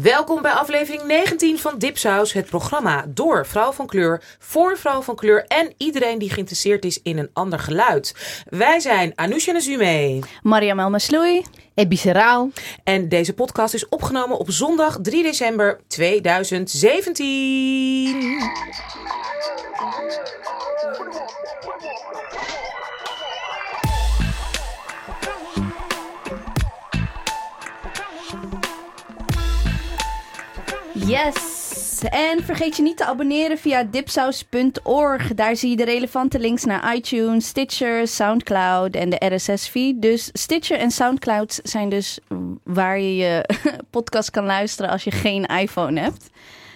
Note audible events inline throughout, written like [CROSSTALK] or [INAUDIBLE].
Welkom bij aflevering 19 van Dipsaus, het programma door vrouw van kleur, voor vrouw van kleur en iedereen die geïnteresseerd is in een ander geluid. Wij zijn Anousha Nazume, Mariam El Masloui, Ebi Serau. En deze podcast is opgenomen op zondag 3 december 2017. Yes! En vergeet je niet te abonneren via dipsaus.org. Daar zie je de relevante links naar iTunes, Stitcher, Soundcloud en de RSS-feed. Dus Stitcher en Soundcloud zijn dus waar je je [LAUGHS] podcast kan luisteren als je geen iPhone hebt.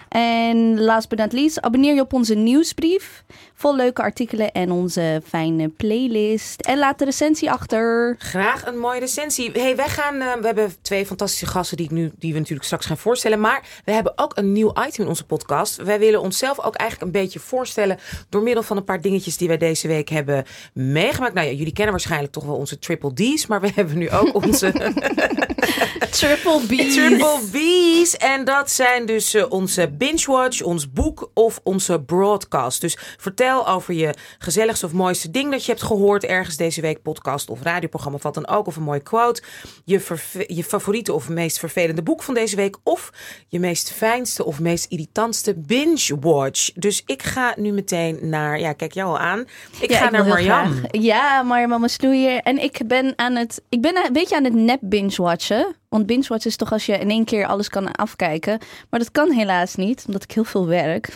En last but not least, abonneer je op onze nieuwsbrief. Vol leuke artikelen en onze fijne playlist. En laat de recensie achter. Graag een mooie recensie. Hey, wij gaan, uh, we hebben twee fantastische gasten die, ik nu, die we natuurlijk straks gaan voorstellen. Maar we hebben ook een nieuw item in onze podcast. Wij willen onszelf ook eigenlijk een beetje voorstellen. door middel van een paar dingetjes die wij deze week hebben meegemaakt. Nou ja, jullie kennen waarschijnlijk toch wel onze triple D's. Maar we [LAUGHS] hebben nu ook onze. [LAUGHS] triple B's. Triple B's. En dat zijn dus uh, onze binge-watch, ons boek of onze broadcast. Dus vertel over je gezelligste of mooiste ding dat je hebt gehoord ergens deze week, podcast of radioprogramma, wat dan ook, of een mooie quote. Je, je favoriete of meest vervelende boek van deze week, of je meest fijnste of meest irritantste binge-watch. Dus ik ga nu meteen naar, ja, kijk jou al aan. Ik ja, ga ik naar Marjam. Ja, Marjam Sloeier. En ik ben aan het, ik ben een beetje aan het nep binge-watchen. Want binge-watch is toch als je in één keer alles kan afkijken. Maar dat kan helaas niet, omdat ik heel veel werk. [LAUGHS]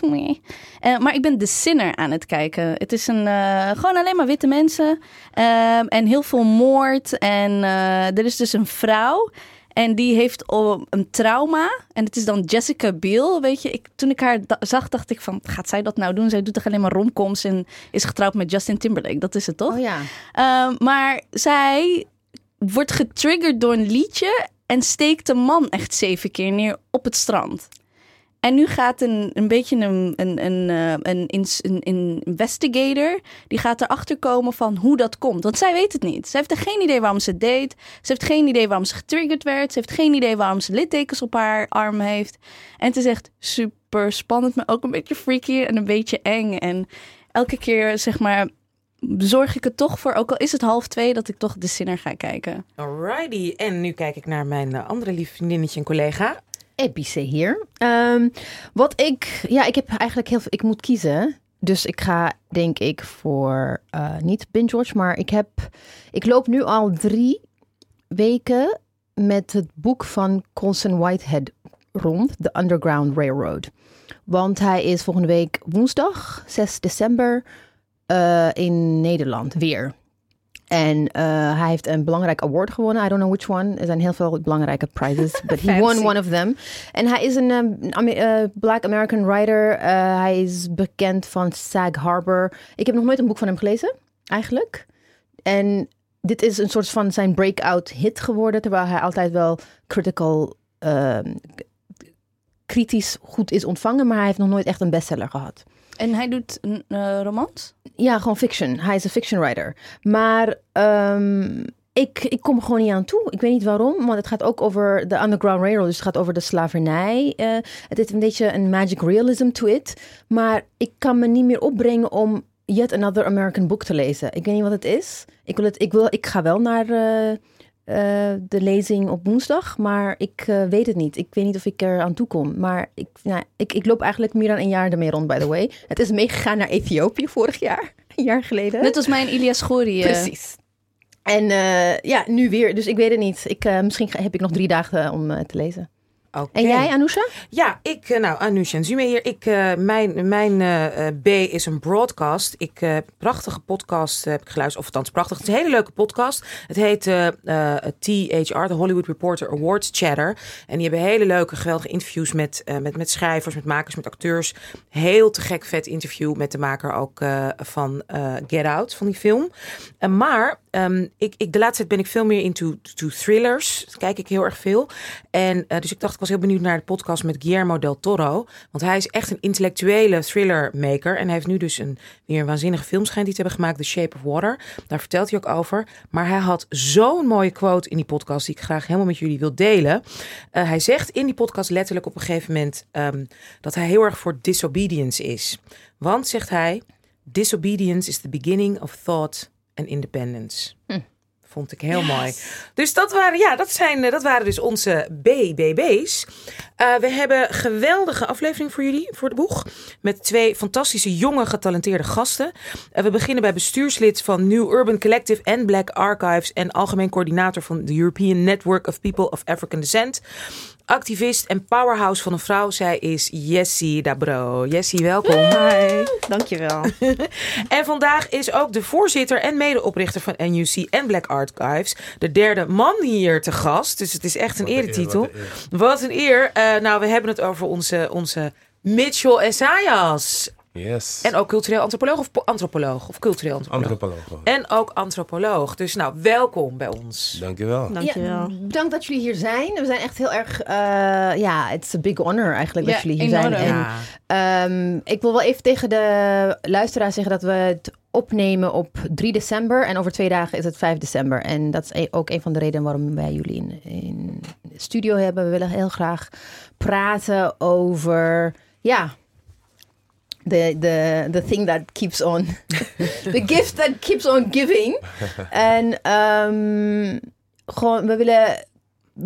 Uh, maar ik ben The Sinner aan het kijken. Het is een, uh, gewoon alleen maar witte mensen. Uh, en heel veel moord. En eh, er is dus een vrouw. En die heeft een trauma. En het is dan Jessica Biel. Weet je, ik, toen ik haar zag, dacht ik van, gaat zij dat nou doen? Zij doet toch alleen maar romcoms en is getrouwd met Justin Timberlake. Dat is het toch? Oh ja. Ehm, maar zij wordt getriggerd door een liedje en steekt een man echt zeven keer neer op het strand. En nu gaat een, een beetje een, een, een, een, een, een investigator, die gaat erachter komen van hoe dat komt. Want zij weet het niet. Ze heeft er geen idee waarom ze deed. Ze heeft geen idee waarom ze getriggerd werd. Ze heeft geen idee waarom ze littekens op haar arm heeft. En het is echt super spannend, maar ook een beetje freaky en een beetje eng. En elke keer, zeg maar, zorg ik het toch voor, ook al is het half twee, dat ik toch de Sinner ga kijken. Alrighty. En nu kijk ik naar mijn andere lief vriendinnetje en collega. Epice hier. Um, wat ik, ja, ik heb eigenlijk heel veel, ik moet kiezen. Dus ik ga, denk ik, voor uh, niet binge watch, maar ik heb, ik loop nu al drie weken met het boek van Colson Whitehead rond, The Underground Railroad. Want hij is volgende week woensdag, 6 december, uh, in Nederland weer. En uh, hij heeft een belangrijk award gewonnen. I don't know which one. Er zijn heel veel belangrijke prizes. But he [LAUGHS] won one of them. En hij is een um, uh, black American writer. Uh, hij is bekend van Sag Harbor. Ik heb nog nooit een boek van hem gelezen, eigenlijk. En dit is een soort van zijn breakout hit geworden. Terwijl hij altijd wel critical, kritisch goed is ontvangen. Maar hij heeft nog nooit echt een bestseller gehad. En hij doet een uh, romans? Ja, gewoon fiction. Hij is een fiction writer. Maar um, ik, ik kom er gewoon niet aan toe. Ik weet niet waarom, want het gaat ook over de Underground Railroad. Dus het gaat over de slavernij. Uh, het heeft een beetje een magic realism to it. Maar ik kan me niet meer opbrengen om yet another American book te lezen. Ik weet niet wat het is. Ik, wil het, ik, wil, ik ga wel naar... Uh, uh, de lezing op woensdag, maar ik uh, weet het niet. Ik weet niet of ik er aan toe kom. Maar ik, nou, ik, ik loop eigenlijk meer dan een jaar ermee rond, by the way. Het is meegegaan naar Ethiopië vorig jaar, [LAUGHS] een jaar geleden. Net als mijn Ilias Gori. Precies. En ja, nu weer. Dus ik weet het niet. Ik, misschien heb ik nog drie dagen om te lezen. Okay. En jij, Anousha? Ja, ik, nou, Anousha en Zume hier. Ik, uh, mijn mijn uh, B is een broadcast. Ik, uh, prachtige podcast heb ik geluisterd. Of althans, prachtig. Het is een hele leuke podcast. Het heet THR, de Hollywood Reporter Awards Chatter. En die hebben hele leuke, geweldige interviews met, met, met schrijvers, met makers, met acteurs. Heel te gek vet interview met de maker ook van Get Out, van die film. maar ehm, ik, ik, de laatste tijd ben ik veel meer into to thrillers. Dat kijk ik heel erg veel. En eh, dus ik dacht, ik was heel benieuwd naar de podcast met Guillermo del Toro. Want hij is echt een intellectuele thrillermaker. En hij heeft nu dus een, weer een waanzinnige film die te hebben gemaakt, The Shape of Water. Daar vertelt hij ook over. Maar hij had zo'n mooie quote in die podcast die ik graag helemaal met jullie wil delen. Uh, hij zegt in die podcast letterlijk op een gegeven moment um, dat hij heel erg voor disobedience is. Want, zegt hij, disobedience is the beginning of thought and independence. Hm. Vond ik heel yes. mooi. Dus dat waren, ja, dat, zijn, dat waren dus onze BBB's. Uh, we hebben een geweldige aflevering voor jullie, voor de boeg. Met twee fantastische, jonge, getalenteerde gasten. Uh, we beginnen bij bestuurslid van New Urban Collective en Black Archives. En algemeen coördinator van de European Network of People of African Descent activist en powerhouse van een vrouw. Zij is Jessie Dabro. Jessie, welkom. Hi, dankjewel. [LAUGHS] en vandaag is ook de voorzitter en medeoprichter van NUC en Black Archives. De derde man hier te gast. Dus het is echt een eretitel. Wat een eer. Uh, nou, we hebben het over onze, onze Mitchell Esayas. Yes. En ook cultureel antropoloog of antropoloog? Of cultureel antropoloog? Antropoloog. En ook antropoloog. Dus nou, welkom bij ons. Dankjewel. Dankjewel. Ja, bedankt dat jullie hier zijn. We zijn echt heel erg, uh, ja, het is een big honor eigenlijk dat jullie hier enorm. zijn. En, um, ik wil wel even tegen de luisteraar zeggen dat we het opnemen op 3 december. En over twee dagen is het 5 december. En dat is e- ook een van de redenen waarom wij jullie in, in de studio hebben. We willen heel graag praten over, ja... The, the, the thing that keeps on. [LAUGHS] the gift that keeps on giving. and um, gewoon, we willen.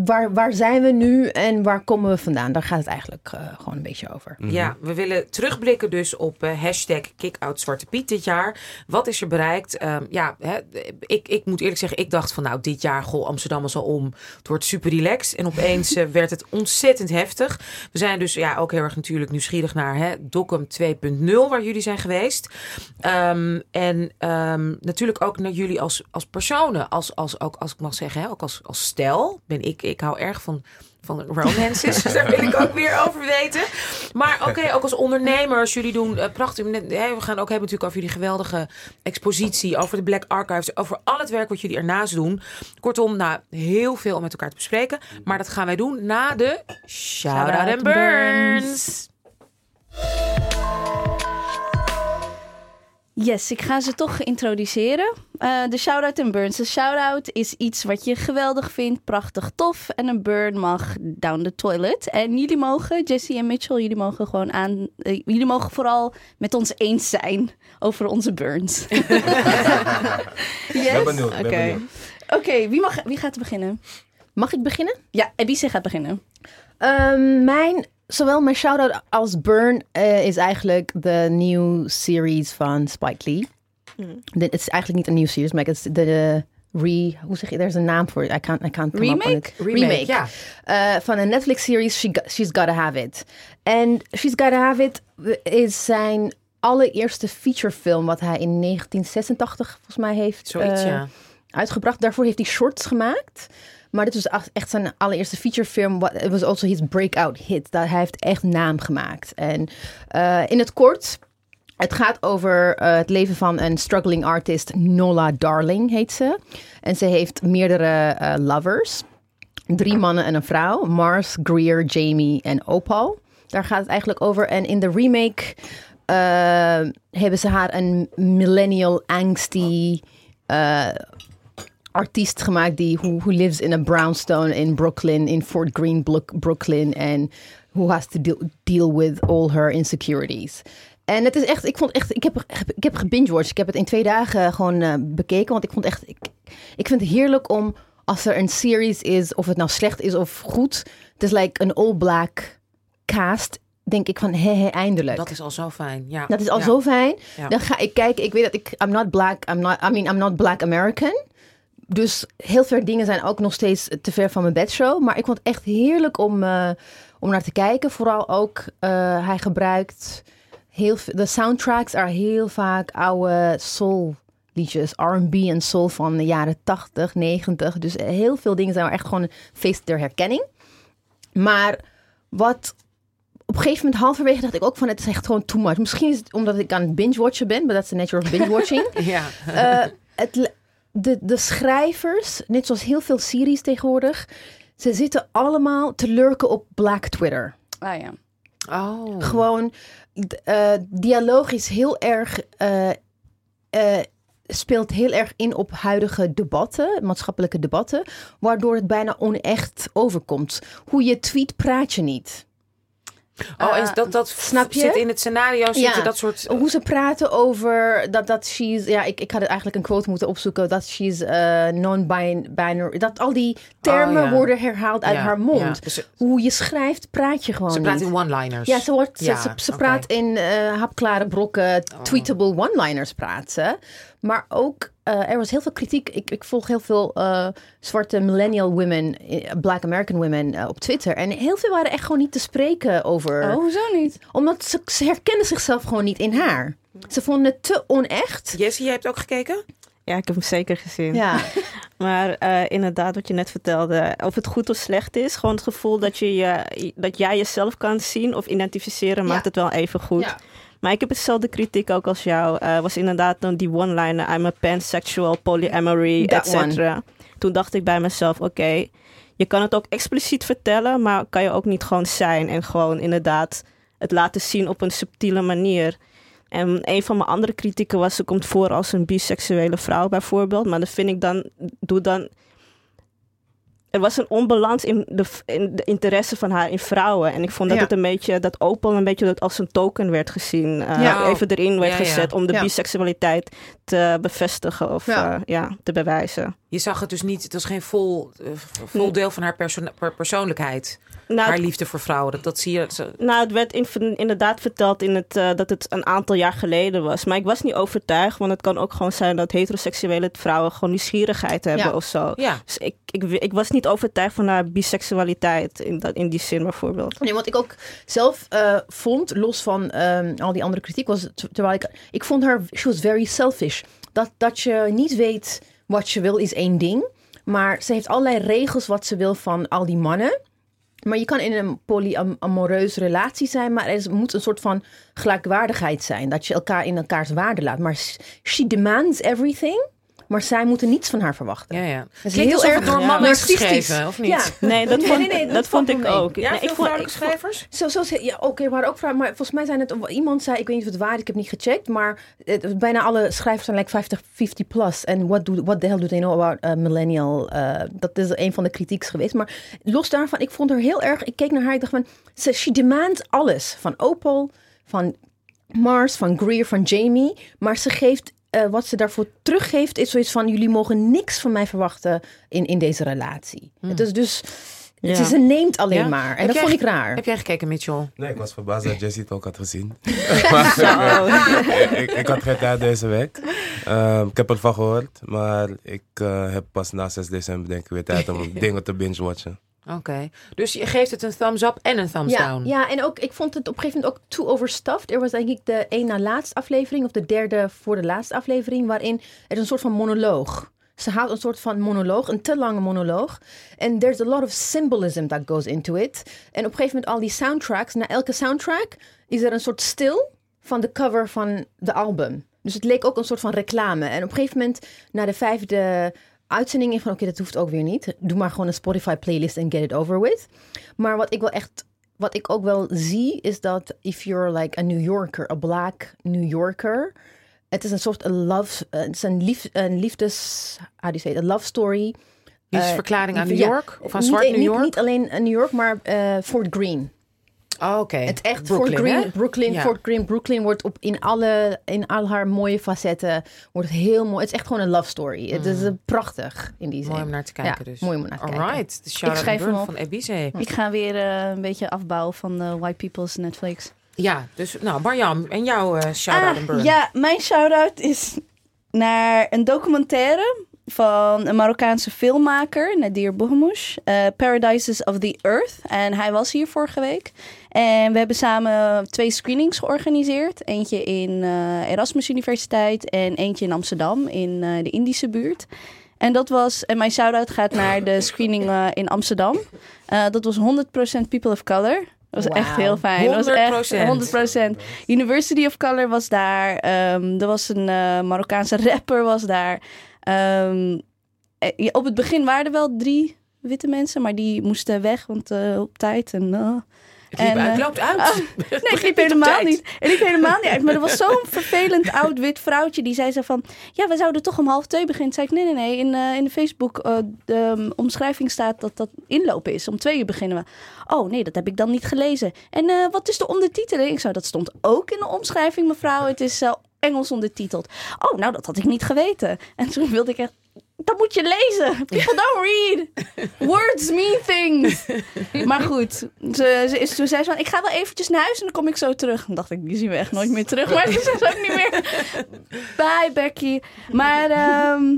Waar, waar zijn we nu en waar komen we vandaan? Daar gaat het eigenlijk uh, gewoon een beetje over. Mm -hmm. Ja, we willen terugblikken dus op uh, hashtag Kickout Zwarte Piet dit jaar. Wat is er bereikt? Um, ja, hè, ik, ik moet eerlijk zeggen, ik dacht van nou dit jaar, goh, Amsterdam is al om. Het wordt super relaxed. En opeens uh, [LAUGHS] werd het ontzettend heftig. We zijn dus ja, ook heel erg natuurlijk nieuwsgierig naar hè, Dokkum 2.0 waar jullie zijn geweest. Um, en um, natuurlijk ook naar jullie als, als personen. Als, als, ook, als ik mag zeggen, hè, ook als, als stel ben ik ik hou erg van, van romances. dus [LAUGHS] [LAUGHS] daar wil ik ook meer over weten. Maar oké, okay, [LAUGHS] ook als ondernemers. Jullie doen uh, prachtig. We gaan ook hebben natuurlijk over jullie geweldige expositie. Over de Black Archives. Over al het werk wat jullie ernaast doen. Kortom, nou, heel veel om met elkaar te bespreken. Maar dat gaan wij doen na de Shout Out and Burns. Yes, ik ga ze toch introduceren. Uh, de shout-out en burns. De shout-out is iets wat je geweldig vindt, prachtig tof. En een burn mag down the toilet. En jullie mogen, Jesse en Mitchell, jullie mogen gewoon aan... Uh, jullie mogen vooral met ons eens zijn over onze burns. [LAUGHS] [LAUGHS] yes? Ben benieuwd, Oké, okay. okay, wie, mag, wie gaat beginnen? Mag ik beginnen? Ja, Ebise gaat beginnen. Um, mijn zowel mijn shout-out als burn uh, is eigenlijk de nieuwe series van Spike Lee. Mm. Het is eigenlijk niet een nieuwe series, maar het is de, re... Hoe zeg je? Er is een naam voor. I can't, I can't come remake? up with it. Remake, remake. ja. Uh, van een Netflix-series, she, She's Gotta Have It. En She's Gotta Have It is zijn allereerste featurefilm wat hij in 1986 volgens mij heeft Zoiets, uh, ja. uitgebracht. Daarvoor heeft hij shorts gemaakt. Maar dit was echt zijn allereerste featurefilm. Het was also his breakout hit. Dat hij heeft echt naam gemaakt. En uh, in het kort, het gaat over uh, het leven van een struggling artist. Nola Darling heet ze. En ze heeft meerdere uh, lovers. Drie mannen en een vrouw. Mars, Greer, Jamie en Opal. Daar gaat het eigenlijk over. En in de remake hebben ze haar een millennial angsty artiest gemaakt die who, who lives in a brownstone in Brooklyn, in Fort Greene, Brooklyn, en who has to deal, deal with all her insecurities. En het is echt, ik vond echt, ik heb, ik heb gebingewatched. Ik heb het in twee dagen gewoon uh, bekeken, want ik vond echt, ik, ik vind het heerlijk om als er een series is, of het nou slecht is of goed, het is like een all-black cast denk ik van, hé, hé, eindelijk. Dat is al zo fijn, ja. Dat is al ja. zo fijn. Ja. Dan ga ik kijken, ik weet dat ik, I'm not black, I'm not, I mean, I'm not black American. Dus heel veel dingen zijn ook nog steeds te ver van mijn bedshow. Maar ik vond het echt heerlijk om, uh, om naar te kijken. Vooral ook, uh, hij gebruikt heel de soundtracks are heel vaak oude soul liedjes, R&B en soul van de jaren 80, 90. Dus heel veel dingen zijn echt gewoon een feest der herkenning. Maar wat op een gegeven moment halverwege dacht ik ook van het is echt gewoon too much. Misschien is het omdat ik aan het binge-watchen ben, maar dat is de nature of binge-watching. [LAUGHS] ja. uh, het, de, de schrijvers, net zoals heel veel series tegenwoordig, ze zitten allemaal te lurken op Black Twitter. Ah ja. Oh. Gewoon, eh, dialoog is heel erg, eh, eh, speelt heel erg in op huidige debatten, maatschappelijke debatten, waardoor het bijna onecht overkomt. Hoe je tweet, praat je niet. Oh, en dat, dat snap je? zit in het scenario, Ja. dat soort... Hoe ze praten over dat, dat she's, ja, ik, ik had het eigenlijk een quote moeten opzoeken, dat she's eh, non-binary, dat al die termen Oh, ja. worden herhaald uit Ja, haar mond. Dus Hoe je schrijft, praat je gewoon Ze praat niet. in one-liners. Ja, ze, wordt, ze, ze. Oh. praat in eh, hapklare brokken, tweetable one-liners praat ze. Maar ook, eh, er was heel veel kritiek. Ik, ik volg heel veel eh, zwarte millennial women, eh, black American women op Twitter. En heel veel waren echt gewoon niet te spreken over. Oh, hoezo niet? Omdat ze, ze herkennen zichzelf gewoon niet in haar. Ze vonden het te onecht. Jessie, jij hebt ook gekeken? Ja, ik heb hem zeker gezien. Ja, [LAUGHS] Maar eh, inderdaad, wat je net vertelde, of het goed of slecht is, gewoon het gevoel dat, je, je, dat jij jezelf kan zien of identificeren, Ja. maakt het wel even goed. Ja. Maar ik heb hetzelfde kritiek ook als jou. Eh was inderdaad dan die one-liner, I'm a pansexual, polyamory, et That one. cetera. Toen dacht ik bij mezelf, oké, je kan het ook expliciet vertellen, maar kan je ook niet gewoon zijn en gewoon inderdaad het laten zien op een subtiele manier. En een van mijn andere kritieken was, ze komt voor als een biseksuele vrouw bijvoorbeeld. Maar dat vind ik dan, doe dan... Er was een onbalans in de, in de interesse van haar in vrouwen. En ik vond dat Ja. het een beetje, dat Opel een beetje dat als een token werd gezien. eh, Ja. Even erin werd Ja, ja. gezet om de Ja. biseksualiteit te bevestigen of Ja. ja. ja, te bewijzen. Je zag het dus niet, het was geen vol, eh, vol deel van haar perso- per- persoonlijkheid. Nou, haar liefde voor vrouwen. Dat, dat zie je. zo- Nou, het werd in- inderdaad verteld in het, eh, dat het een aantal jaar geleden was. Maar ik was niet overtuigd, want het kan ook gewoon zijn dat heteroseksuele vrouwen gewoon nieuwsgierigheid hebben Ja. of zo. Ja. Dus ik, ik, ik was niet overtuigd van haar biseksualiteit in, dat, in die zin bijvoorbeeld. Nee, wat ik ook zelf eh, vond, los van ehm, al die andere kritiek, was terwijl ik, ik vond haar, she was very selfish. Dat, dat je niet weet wat je wil is één ding, maar ze heeft allerlei regels wat ze wil van al die mannen. Maar je kan in een polyamoreuze relatie zijn, maar er moet een soort van gelijkwaardigheid zijn. Dat je elkaar in elkaars waarde laat. Maar she demands everything, maar zij moeten niets van haar verwachten. Ja, ja. Dat is Klinkt heel erg door ja. mannen geschreven, of niet? Ja, [LAUGHS] Nee, dat Nee, vond, nee, nee, dat dat vond ik mee. ook. Ja, Nee, veel ik vond, schrijvers? Zo, zo, ja, oké, er waren ook vragen, maar volgens mij zijn het, iemand zei, ik weet niet of het waar is, ik heb niet gecheckt, maar het, bijna alle schrijvers zijn like 50, 50 plus. En what, do, what the hell do they know about uh, millennial? Uh, dat is een van de kritieks geweest. Maar los daarvan, ik vond haar heel erg, ik keek naar haar, ik dacht van, ze, she demands alles. Van Opal, van Mars, van Greer, van Jamie. Maar ze geeft, eh, wat ze daarvoor teruggeeft, is zoiets van, jullie mogen niks van mij verwachten in, in deze relatie. Het is dus, Ja. ze, ze neemt alleen Ja. maar. En Heb dat jij- vond ik raar. Heb jij gekeken, Mitchell? Nee, ik was verbaasd dat Jessie het ook had gezien. [LAUGHS] Ik, [LAUGHS] ik, ik had geen tijd deze week. Ehm, ik heb ervan gehoord, maar ik eh, heb pas na 6 december denk ik weer tijd om [LAUGHS] dingen te binge-watchen. Oké. Dus je geeft het een thumbs up en een thumbs Ja, down. ja, en ook, ik vond het op een gegeven moment ook too overstuffed. Er was denk ik de één na laatste aflevering, of de derde voor de laatste aflevering, waarin er een soort van monoloog. Ze houdt een soort van monoloog, een te lange monoloog. En there's a lot of symbolism that goes into it. En op een gegeven moment al die soundtracks, na elke soundtrack is er een soort stil van de cover van de album. Dus het leek ook een soort van reclame. En op een gegeven moment, na de vijfde uitzending, ik van oké, dat hoeft ook weer niet. Doe maar gewoon een Spotify playlist en get it over with. Maar wat ik wel echt, wat ik ook wel zie, is dat if you're like a New Yorker, a black New Yorker, het is een soort een love, eh, het is een, lief, een liefdes, how do you say een love story. Liefdesverklaring aan New Ja, York? Of aan niet- zwart New niet, York? Niet alleen New York, maar eh, Fort Greene. Oh, Oké. Het echt Brooklyn, Fort Greene, hè? Brooklyn, Ja. Fort Greene, Brooklyn wordt op in alle in al haar mooie facetten wordt het heel mooi. Het is echt gewoon een love story. Het is eh, prachtig in die zin. Mooi om naar te kijken Ja, dus. mooi om naar te kijken. Alright. De hem op. van Ebize. Ik ga weer eh, een beetje afbouwen van de White People's Netflix. Ja, dus nou Marjam, en jouw eh shout-out en burn? Ah, ja, mijn shout-out is naar een documentaire van een Marokkaanse filmmaker, Nadir Bohemouche, eh, Paradises of the Earth. En hij was hier vorige week. En we hebben samen twee screenings georganiseerd. Eentje in eh, Erasmus Universiteit en eentje in Amsterdam, in eh, de Indische buurt. En dat was, en mijn shout-out gaat naar de screening in Amsterdam. Dat was 100% People of Color. Dat was echt heel fijn. Dat was echt 100%. 100%. University of Color was daar. Ehm, er was een Marokkaanse rapper was daar. Ehm, eh, op het begin waren er wel drie witte mensen, maar die moesten weg, want eh, op tijd. En, Het En, uit, loopt uit. ah, [LAUGHS] Nee, ik liep helemaal niet. Ik liep helemaal niet uit. Maar er was zo'n vervelend oud wit vrouwtje die zei zo van... Ja, we zouden toch om half twee beginnen. Toen zei ik, nee, nee, nee. In, in de Facebook de um, omschrijving staat dat dat inlopen is. Om twee uur beginnen we. Oh, nee, dat heb ik dan niet gelezen. En wat is de ondertiteling? Ik zo, dat stond ook in de omschrijving, mevrouw. Het is eh, Engels ondertiteld. Oh, nou, dat had ik niet geweten. En toen wilde ik echt... Dat moet je lezen. People [LAUGHS] don't read. Words mean things. Maar goed, ze, ze is, toen zei ze van, ik ga wel eventjes naar huis en dan kom ik zo terug. Dan dacht ik, die zien we echt nooit meer terug. Maar ze zei ook niet meer. [LAUGHS] Bye, Becky. Maar ehm,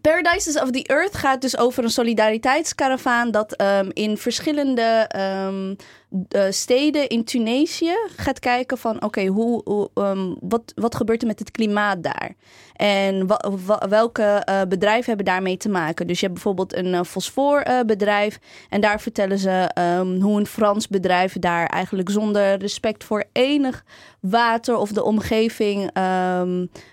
Paradises of the Earth gaat dus over een solidariteitskaravaan dat ehm, in verschillende ehm, eh, steden in Tunesië gaat kijken van oké, hoe, hoe, ehm, wat, wat gebeurt er met het klimaat daar? En welke eh, bedrijven hebben daarmee te maken? Dus je hebt bijvoorbeeld een uh, fosfoorbedrijf en daar vertellen ze hoe een Frans bedrijf daar eigenlijk zonder respect voor enig water of de omgeving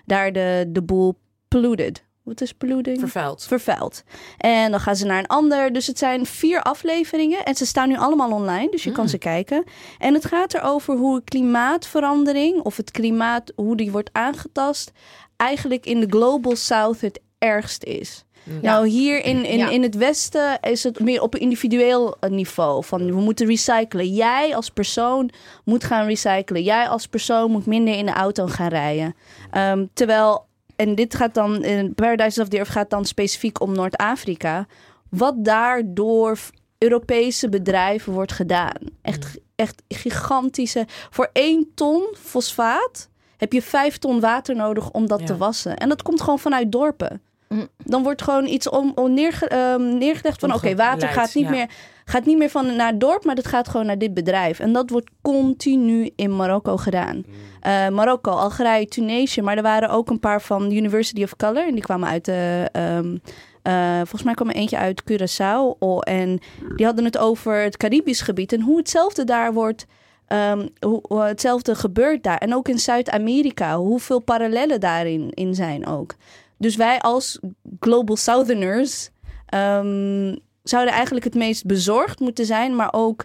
daar de, de boel polluted. Wat is polluting? Vervuild. vervuild. En dan gaan ze naar een ander. Dus het zijn vier afleveringen. En ze staan nu allemaal online, dus je kan ze kijken. En het gaat erover hoe klimaatverandering, of het klimaat, hoe die wordt aangetast, eigenlijk in de Global South het ergst is. Nou, hier in, in, Ja. in het Westen is het meer op een individueel niveau. Van we moeten recyclen. Jij als persoon moet gaan recyclen. Jij als persoon moet minder in de auto gaan rijden. Ehm, terwijl, en dit gaat dan, in Paradise of the Earth gaat dan specifiek om Noord-Afrika. Wat daar door Europese bedrijven wordt gedaan. Echt, echt gigantische. Voor één ton fosfaat heb je vijf ton water nodig om dat Ja. te wassen. En dat komt gewoon vanuit dorpen. Mm. Dan wordt gewoon iets om, om neerge- ehm, neergelegd van... oké, water gaat niet, ja. meer, gaat niet meer van naar het dorp... maar dat gaat gewoon naar dit bedrijf. En dat wordt continu in Marokko gedaan. Eh, Marokko, Algerije, Tunesië... maar er waren ook een paar van University of Color... en die kwamen uit de... ehm, eh, volgens mij kwam er eentje uit Curaçao. Oh, en die hadden het over het Caribisch gebied... en hoe hetzelfde daar wordt... ehm, hoe, hoe hetzelfde gebeurt daar. En ook in Zuid-Amerika. Hoeveel parallellen daarin in zijn ook. Dus wij als Global Southerners ehm, zouden eigenlijk het meest bezorgd moeten zijn, maar ook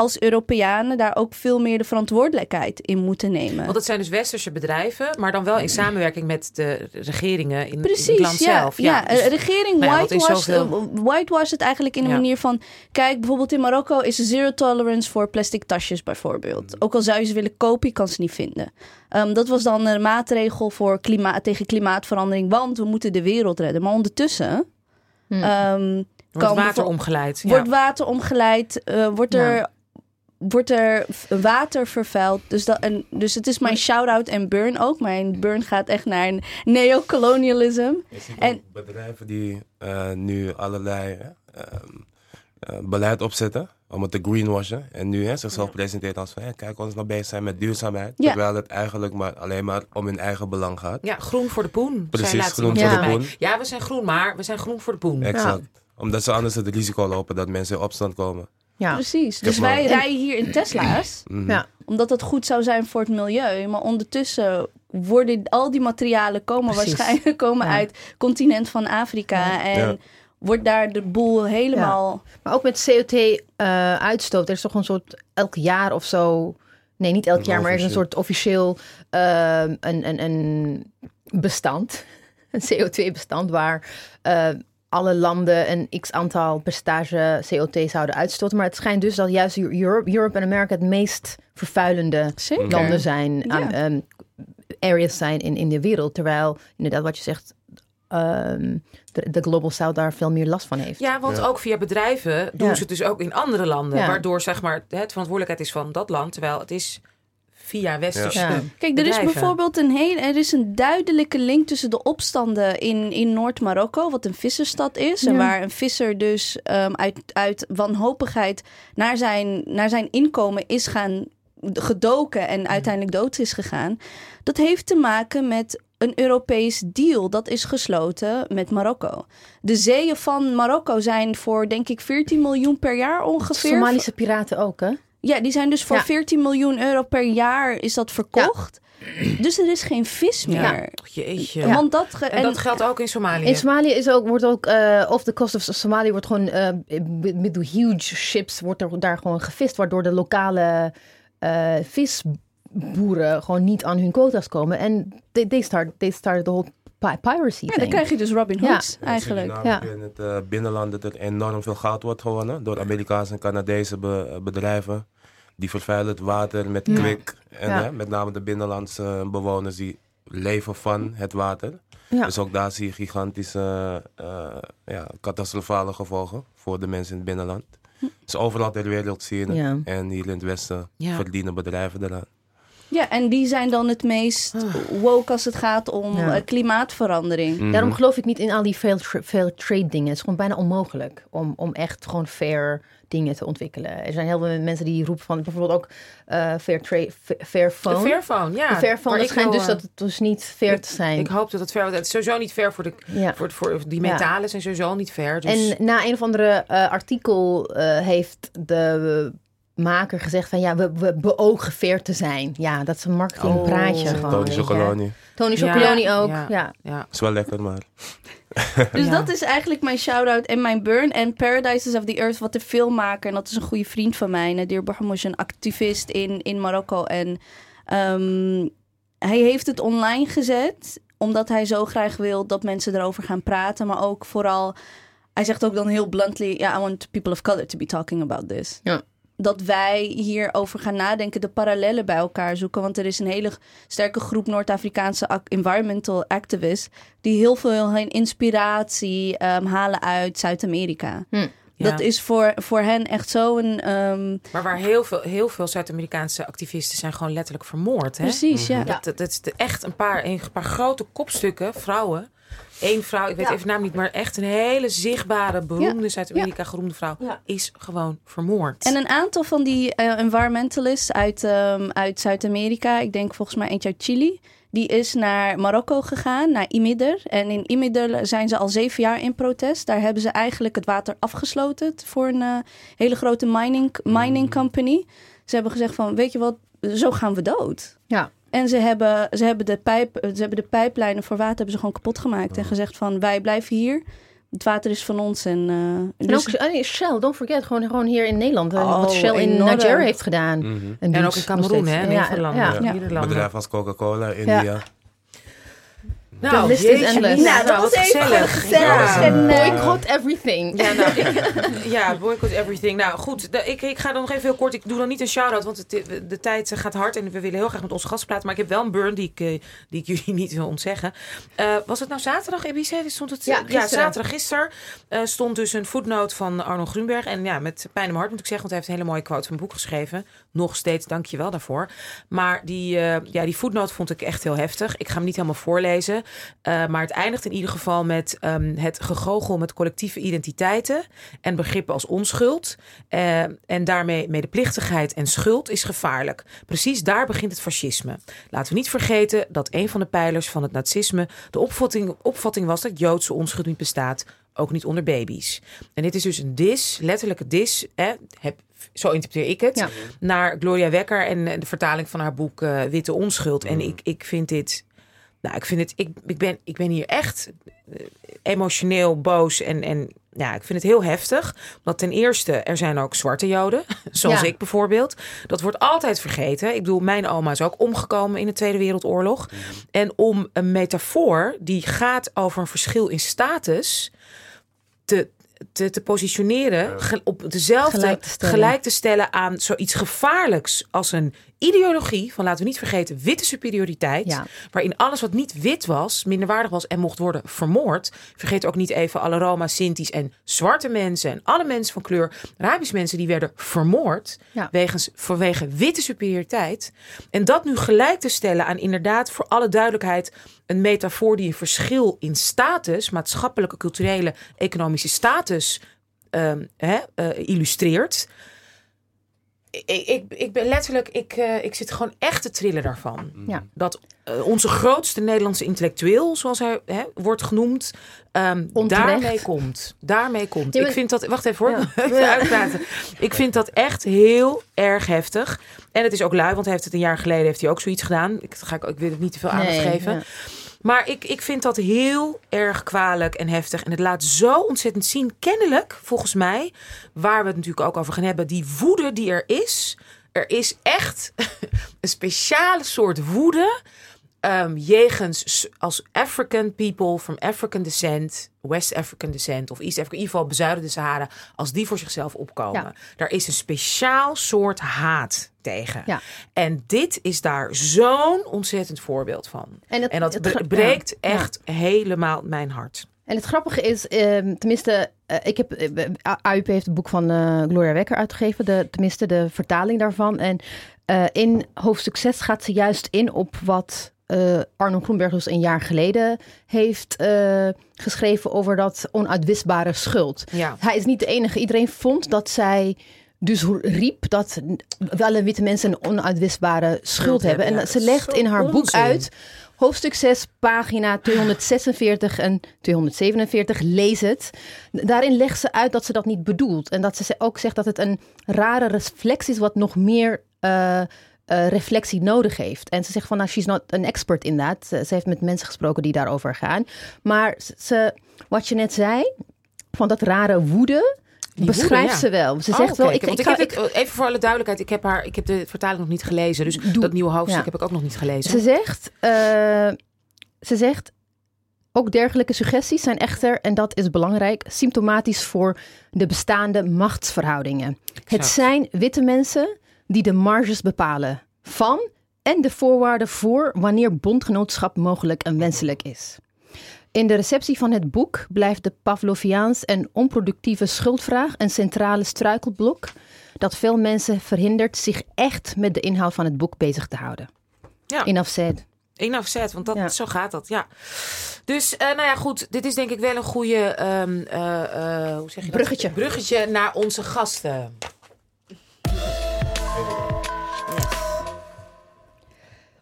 als Europeanen daar ook veel meer de verantwoordelijkheid in moeten nemen. Want het zijn dus westerse bedrijven, maar dan wel in samenwerking met de regeringen in, het land ja. zelf. Ja, dus- eh, regering nou ja, whitewash, zoveel- eh, whitewash het eigenlijk in een Ja. manier van... Kijk, bijvoorbeeld in Marokko is er zero tolerance voor plastic tasjes bijvoorbeeld. Ook al zou je ze willen kopen, je kan ze niet vinden. Ehm, dat was dan een maatregel voor klimaat, tegen klimaatverandering, want we moeten de wereld redden. Maar ondertussen... Hmm. ehm, wordt kan water omgeleid. Wordt ja. water omgeleid? eh, wordt, er, Ja. wordt er water vervuild? Dus, dat, en, dus het is mijn shout-out en burn ook. Mijn burn gaat echt naar een neocolonialism. Je ziet En- bedrijven die eh, nu allerlei eh, ehm, eh, beleid opzetten om het te greenwashen. En nu hè, zichzelf presenteren als van, hé, kijk, ons nog bezig zijn met duurzaamheid. Ja. Terwijl het eigenlijk maar, alleen maar om hun eigen belang gaat. Ja, groen voor de poen. Precies, groen voor de tegen poen. Ja, we zijn groen, maar we zijn groen voor de poen. Exact. Omdat ze anders het risico lopen dat mensen in opstand komen. Ja. Precies. Dus wij rijden hier in Tesla's. [CLEARS THROAT] Mhm. Ja. Omdat dat goed zou zijn voor het milieu. Maar ondertussen worden al die materialen komen Precies. waarschijnlijk [LAUGHS] komen Ja. uit het continent van Afrika. En Ja. wordt daar de boel helemaal... Maar ook met CO2-uitstoot. er is toch een soort elk jaar of zo. Nee, niet elk jaar, maar er is een soort officieel ehm, een, een, een bestand. [LAUGHS] Een CO2-bestand waar eh, alle landen een x aantal percentage CO2 zouden uitstoten. Maar het schijnt dus dat juist Europe, Europe en Amerika het meest vervuilende Zeker. landen zijn, Ja. aan, ehm, areas zijn in, in de wereld. Terwijl, inderdaad, wat je zegt, ehm, de, de Global South daar veel meer last van heeft. Ja, want Ja. ook via bedrijven doen Ja. ze het dus ook in andere landen. Ja. Waardoor zeg maar, het verantwoordelijkheid is van dat land. Terwijl het is via westerse Ja. Kijk, er is bijvoorbeeld een heel, er is een duidelijke link tussen de opstanden in, in Noord-Marokko, wat een visserstad is. En waar een visser dus ehm, uit, uit wanhopigheid naar zijn, naar zijn inkomen is gaan gedoken en uiteindelijk dood is gegaan. Dat heeft te maken met een Europees deal dat is gesloten met Marokko. De zeeën van Marokko zijn voor denk ik 14 miljoen per jaar ongeveer. Somalische piraten ook, hè? Ja, die zijn dus voor Ja. 14 miljoen euro per jaar is dat verkocht. [CLEARS THROAT] Dus er is geen vis meer. Ja. Jeetje. Want dat ge- En dat geldt ook in Somalië. In Somalië is ook, wordt ook, eh off the coast of Somalië wordt gewoon, eh, met huge ships wordt er daar gewoon gevist, waardoor de lokale eh, visboeren gewoon niet aan hun quota's komen. En they, they, start, they started the whole pi- piracy ja, dan krijg je dus Robin Ja. Hood eigenlijk. Ja. In het eh, binnenland dat er enorm veel goud wordt gewonnen door Amerikaanse en Canadese be- bedrijven. Die vervuilen het water met Ja. kwik. En Ja. hè, met name de binnenlandse bewoners die leven van het water. Ja. Dus ook daar zie je gigantische eh, ja, catastrofale gevolgen voor de mensen in het binnenland. Dus overal ter wereld zie je het. Ja. En hier in het westen Ja. verdienen bedrijven eraan. Ja, en die zijn dan het meest woke als het gaat om Ja. eh, klimaatverandering. Mhm. Daarom geloof ik niet in al die fair, tra- fair trade dingen. Het is gewoon bijna onmogelijk om, om echt gewoon fair dingen te ontwikkelen. Er zijn heel veel mensen die roepen van bijvoorbeeld ook eh, fair trade, fa- fair De phone. Fairphone, ja. de fair phone, Waar dat ik schijnt dus dat het dus niet fair te zijn. Ik hoop dat het fair Het is sowieso niet fair voor, de, ja. voor, voor die Ja. metalen zijn sowieso niet fair. Dus En na een of andere eh, artikel eh, heeft de maker gezegd van ja, we, we beogen fair te zijn. Ja, dat is een marketingpraatje Oh. gewoon. Tony. Chocoloni. Tony Ja. Chocoloni ook. Ja. Ja. ja. Is wel lekker, maar... [LAUGHS] Dus Ja. dat is eigenlijk mijn shout-out en mijn burn. En Paradises of the Earth, wat de filmmaker, en dat is een goede vriend van mij, Nadir is een activist in, in Marokko. En ehm, hij heeft het online gezet, omdat hij zo graag wil dat mensen erover gaan praten. Maar ook vooral, hij zegt ook dan heel bluntly, ja, I want people of color to be talking about this. Ja. Dat wij hierover gaan nadenken, de parallellen bij elkaar zoeken. Want er is een hele sterke groep Noord-Afrikaanse environmental activists die heel veel hun inspiratie ehm, halen uit Zuid-Amerika. Hm. Ja. Dat is voor, voor hen echt zo'n... ehm, Maar waar heel veel, heel veel Zuid-Amerikaanse activisten zijn gewoon letterlijk vermoord. Hè? precies, ja. Dat, dat, dat is echt een paar, een paar grote kopstukken, vrouwen. Eén vrouw, ik weet Ja. even de naam niet, maar echt een hele zichtbare, beroemde Zuid-Amerika geroemde vrouw, Ja. is gewoon vermoord. En een aantal van die eh, environmentalists uit, ehm, uit Zuid-Amerika, ik denk volgens mij eentje uit Chili, die is naar Marokko gegaan, naar Imidder. En in Imidder zijn ze al zeven jaar in protest. Daar hebben ze eigenlijk het water afgesloten voor een eh, hele grote mining, mining company. Ze hebben gezegd van, weet je wat, zo gaan we dood. Ja. En ze hebben, ze, hebben de pijp, ze hebben de pijplijnen voor water hebben ze gewoon kapot gemaakt. En gezegd van, wij blijven hier. Het water is van ons. En, eh, En dus- ook ah nee, Shell, don't forget, gewoon, gewoon hier in Nederland. eh, Oh, wat Shell in enorm. Nigeria heeft gedaan. Mhm. En, ook in Cameroen, hè? steeds. Nederland. Ja, Ja. ja. Bedrijf als Coca-Cola, India. Nou, list is endless. Nou, nou, wat gezellig. gezellig. Ja. En, eh, Boycott everything. Ja, nou, ik, [LAUGHS] [LAUGHS] ja, boycott everything. Nou goed, de- ik, ik ga dan nog even heel kort. Ik doe dan niet een shout-out, want het, de tijd gaat hard en we willen heel graag met onze gast praten. Maar ik heb wel een burn die ik, eh, die ik [LAUGHS] jullie niet wil ontzeggen. Eh, was het nou zaterdag, Ebice? Stond het, Ja, gisteren. zaterdag, gisteren eh, stond dus een footnote van Arno Grunberg. En ja, met pijn in mijn hart moet ik zeggen, want hij heeft een hele mooie quote van een boek geschreven. Nog steeds, dank je wel daarvoor. Maar die, eh, ja, die footnote vond ik echt heel heftig. Ik ga hem niet helemaal voorlezen. Eh, maar het eindigt in ieder geval met ehm, het gegogel met collectieve identiteiten en begrippen als onschuld. Eh, en daarmee medeplichtigheid en schuld is gevaarlijk. Precies daar begint het fascisme. Laten we niet vergeten dat een van de pijlers van het nazisme de opvatting, opvatting was dat Joodse onschuld niet bestaat. Ook niet onder baby's. En dit is dus een dis, letterlijke dis. Hè, heb, zo interpreteer ik het. Ja. Naar Gloria Wekker en de vertaling van haar boek eh, Witte Onschuld. En ik, ik vind dit. Nou, ik vind het. Ik, ik, ben, ik ben hier echt eh, emotioneel boos. En, en ja, ik vind het heel heftig. Want ten eerste, er zijn ook zwarte Joden. [LAUGHS] Zoals Ja. ik bijvoorbeeld. Dat wordt altijd vergeten. Ik bedoel, mijn oma is ook omgekomen in de Tweede Wereldoorlog. En om een metafoor die gaat over een verschil in status te, te, te positioneren, ge- op dezelfde Gelijk te gelijk te stellen aan zoiets gevaarlijks als een ideologie van laten we niet vergeten witte superioriteit, Ja. waarin alles wat niet wit was, minderwaardig was en mocht worden vermoord. Vergeet ook niet even alle Roma, Sinti's en zwarte mensen en alle mensen van kleur, Arabische mensen die werden vermoord Ja. wegens, vanwege witte superioriteit. En dat nu gelijk te stellen aan inderdaad voor alle duidelijkheid een metafoor die een verschil in status, maatschappelijke, culturele, economische status ehm, hè, eh, illustreert. Ik, ik, ik ben letterlijk, ik, eh, ik zit gewoon echt te trillen daarvan. Ja. Dat eh, onze grootste Nederlandse intellectueel, zoals hij hè, wordt genoemd, ehm, daarmee komt. Daarmee komt. Ja, Ik vind dat, wacht even hoor, Ja. [LAUGHS] even uitpraten. Ik vind dat echt heel erg heftig. En het is ook lui, want hij heeft het een jaar geleden heeft hij ook zoiets gedaan. Ik, ga, ik, ik wil het niet te veel aandacht Nee, geven. Maar ik, ik vind dat heel erg kwalijk en heftig. En het laat zo ontzettend zien, kennelijk, volgens mij, waar we het natuurlijk ook over gaan hebben, die woede die er is. Er is echt [LAUGHS] een speciale soort woede. Ehm, jegens als African people from African descent, West African descent of East African, in ieder geval bezuiden de Sahara, als die voor zichzelf opkomen. Ja. Daar is een speciaal soort haat tegen. Ja. En dit is daar zo'n ontzettend voorbeeld van. En, het, En dat het breekt ja, echt helemaal mijn hart. En het grappige is, ehm, tenminste, eh, ik heb, eh, AUP heeft het boek van eh, Gloria Wekker uitgegeven, de, tenminste de vertaling daarvan. En eh, in hoofdstuk 6 gaat ze juist in op wat eh, Arno Groenberg dus een jaar geleden heeft eh, geschreven over dat onuitwisbare schuld. Ja. Hij is niet de enige. Iedereen vond dat zij dus riep dat alle witte mensen een onuitwisbare schuld hebben. En ja. ze legt in haar boek uit, hoofdstuk 6, pagina 246 en 247, lees het. Daarin legt ze uit dat ze dat niet bedoelt. En dat ze ook zegt dat het een rare reflex is wat nog meer... eh, eh, reflectie nodig heeft. En ze zegt van, nou, she's not an expert in that. Ze, ze heeft met mensen gesproken die daarover gaan. Maar ze, wat je net zei, van dat rare woede, Die beschrijft woede, ja. ze wel. Ze Oh, zegt wel, ik, ik, ik, heb het, even voor alle duidelijkheid, ik heb, haar, ik heb de vertaling nog niet gelezen. Dus Doe- dat nieuwe hoofdstuk ja. heb ik ook nog niet gelezen. Ze zegt, eh, ze zegt, ook dergelijke suggesties zijn echter, en dat is belangrijk, symptomatisch voor de bestaande machtsverhoudingen. Het zijn witte mensen die de marges bepalen van en de voorwaarden voor wanneer bondgenootschap mogelijk en wenselijk is. In de receptie van het boek blijft de Pavloviaans en onproductieve schuldvraag een centrale struikelblok dat veel mensen verhindert zich echt met de inhoud van het boek bezig te houden. Ja. Enough said. Enough said, want dat, Ja. zo gaat dat, ja. Dus, eh, nou ja, goed. Dit is denk ik wel een goede, ehm, eh, eh, hoe zeg je dat? Bruggetje. Bruggetje naar onze gasten.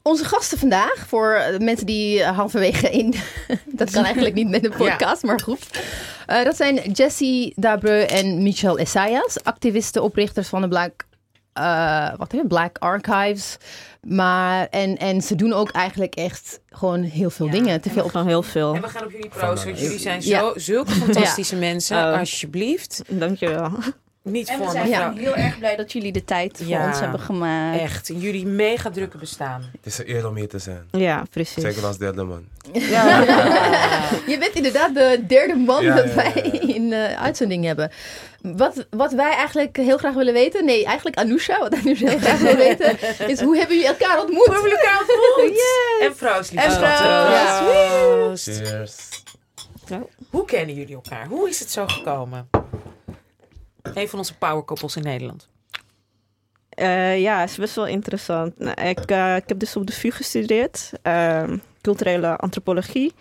Onze gasten vandaag, voor eh, mensen die eh, halverwege in... [LAUGHS] dat kan eigenlijk niet met een [LAUGHS] podcast, maar goed. Eh, dat zijn Jessie Dabreu en Michel Essayas, activisten, oprichters van de Black, eh, wat heet het? Black Archives. Maar, en, en ze doen ook eigenlijk echt gewoon heel veel Ja. dingen. Te veel op, Gewoon heel veel. En we gaan op jullie proosten, want jullie zijn zo, Ja. zulke [LAUGHS] fantastische mensen. Oh. Alsjeblieft. Dankjewel. Niet En we voor zijn mevrouw. heel erg blij dat jullie de tijd voor Ja. ons hebben gemaakt. Echt, in jullie mega drukke bestaan. Het is een eer om hier te zijn. Ja, precies. Zeker als derde man. [LAUGHS] Je bent inderdaad de derde man Ja, dat ja, ja, wij ja. in eh uitzending hebben. Wat, wat wij eigenlijk heel graag willen weten, nee, eigenlijk Anousha, wat Anousha heel graag wil weten, [LAUGHS] is hoe hebben jullie elkaar ontmoet? Hoe hebben jullie elkaar ontmoet? Yes. En proost, lieve En. Cheers. Hoe kennen jullie elkaar? Hoe is het zo gekomen? Een van onze powerkoppels in Nederland. Eh, ja, is best wel interessant. Nou, ik, eh, ik heb dus op de VU gestudeerd, ehm, culturele antropologie.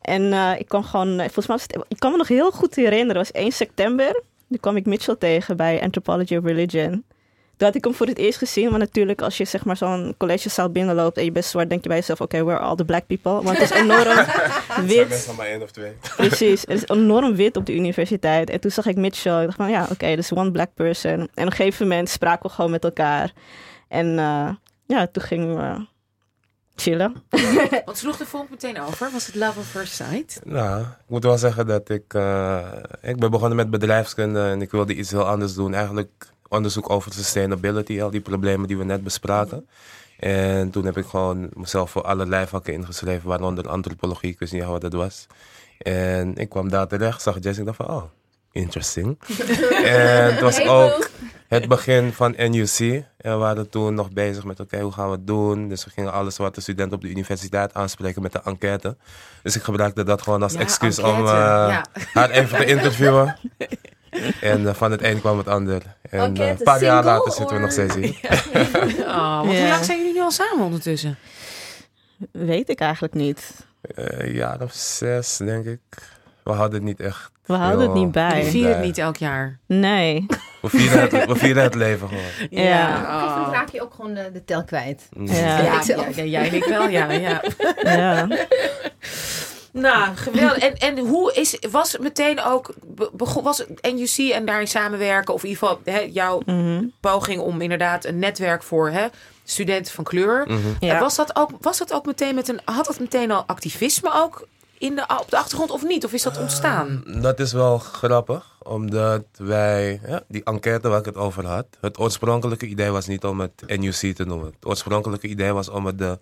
En eh, ik kwam gewoon, volgens mij ik kan me nog heel goed herinneren, het was 1 september. Toen kwam ik Mitchell tegen bij Anthropology of Religion. Toen had ik hem voor het eerst gezien, maar natuurlijk als je zeg maar zo'n collegezaal binnenloopt en je bent zwart, denk je bij jezelf, oké, where are all the black people? Want het is enorm [LAUGHS] Het zijn wit. één of twee. Precies, het is enorm wit op de universiteit. En toen zag ik Mitchell. Ik dacht van ja, oké, dus one black person. En op een gegeven moment spraken we gewoon met elkaar. En eh, ja, toen gingen we chillen. [LAUGHS] Wat sloeg de vonk meteen over? Was het Love of First Sight? Nou, ik moet wel zeggen dat ik... eh, ik ben begonnen met bedrijfskunde en ik wilde iets heel anders doen. Eigenlijk onderzoek over sustainability, al die problemen die we net bespraken. En toen heb ik gewoon mezelf voor allerlei vakken ingeschreven, waaronder antropologie. Ik wist niet wat dat was. En ik kwam daar terecht, zag Jess en ik dacht van, oh, interesting. [LAUGHS] en het was ook het begin van NUC. En we waren toen nog bezig met, oké, hoe gaan we het doen? Dus we gingen alles wat de studenten op de universiteit aanspreken met de enquête. Dus ik gebruikte dat gewoon als Ja, excuus om eh, ja. haar even te [LAUGHS] interviewen. En eh, van het een kwam het ander. En eh, een paar jaar later zitten we nog steeds hier. [LAUGHS] Oh, Ja. Hoe lang zijn jullie nu al samen ondertussen? Weet ik eigenlijk niet. Eh, Een jaar of zes, denk ik. we hadden het niet echt. We houden het niet bij. Je viert het niet elk jaar. Nee. We vieren het, we vieren het leven gewoon. [LAUGHS] Ja. Soms Oh. raak je ook gewoon de, de tel kwijt. Ja. Ja, Ik zelf. ja, ja, jij en ik wel, ja. ja. [LAUGHS] Nou, geweldig. En, en hoe is, was het meteen ook, be- begon, was het NUC en daarin samenwerken, of in ieder geval hè, jouw Mhm. poging om inderdaad een netwerk voor hè, studenten van kleur. Mhm. Ja. Was dat, ook, was dat ook meteen met een, had dat meteen al activisme ook in de, op de achtergrond of niet? Of is dat ontstaan? Dat is wel grappig, omdat wij, ja, die enquête waar ik het over had, het oorspronkelijke idee was niet om het NUC te noemen. Het oorspronkelijke idee was om het de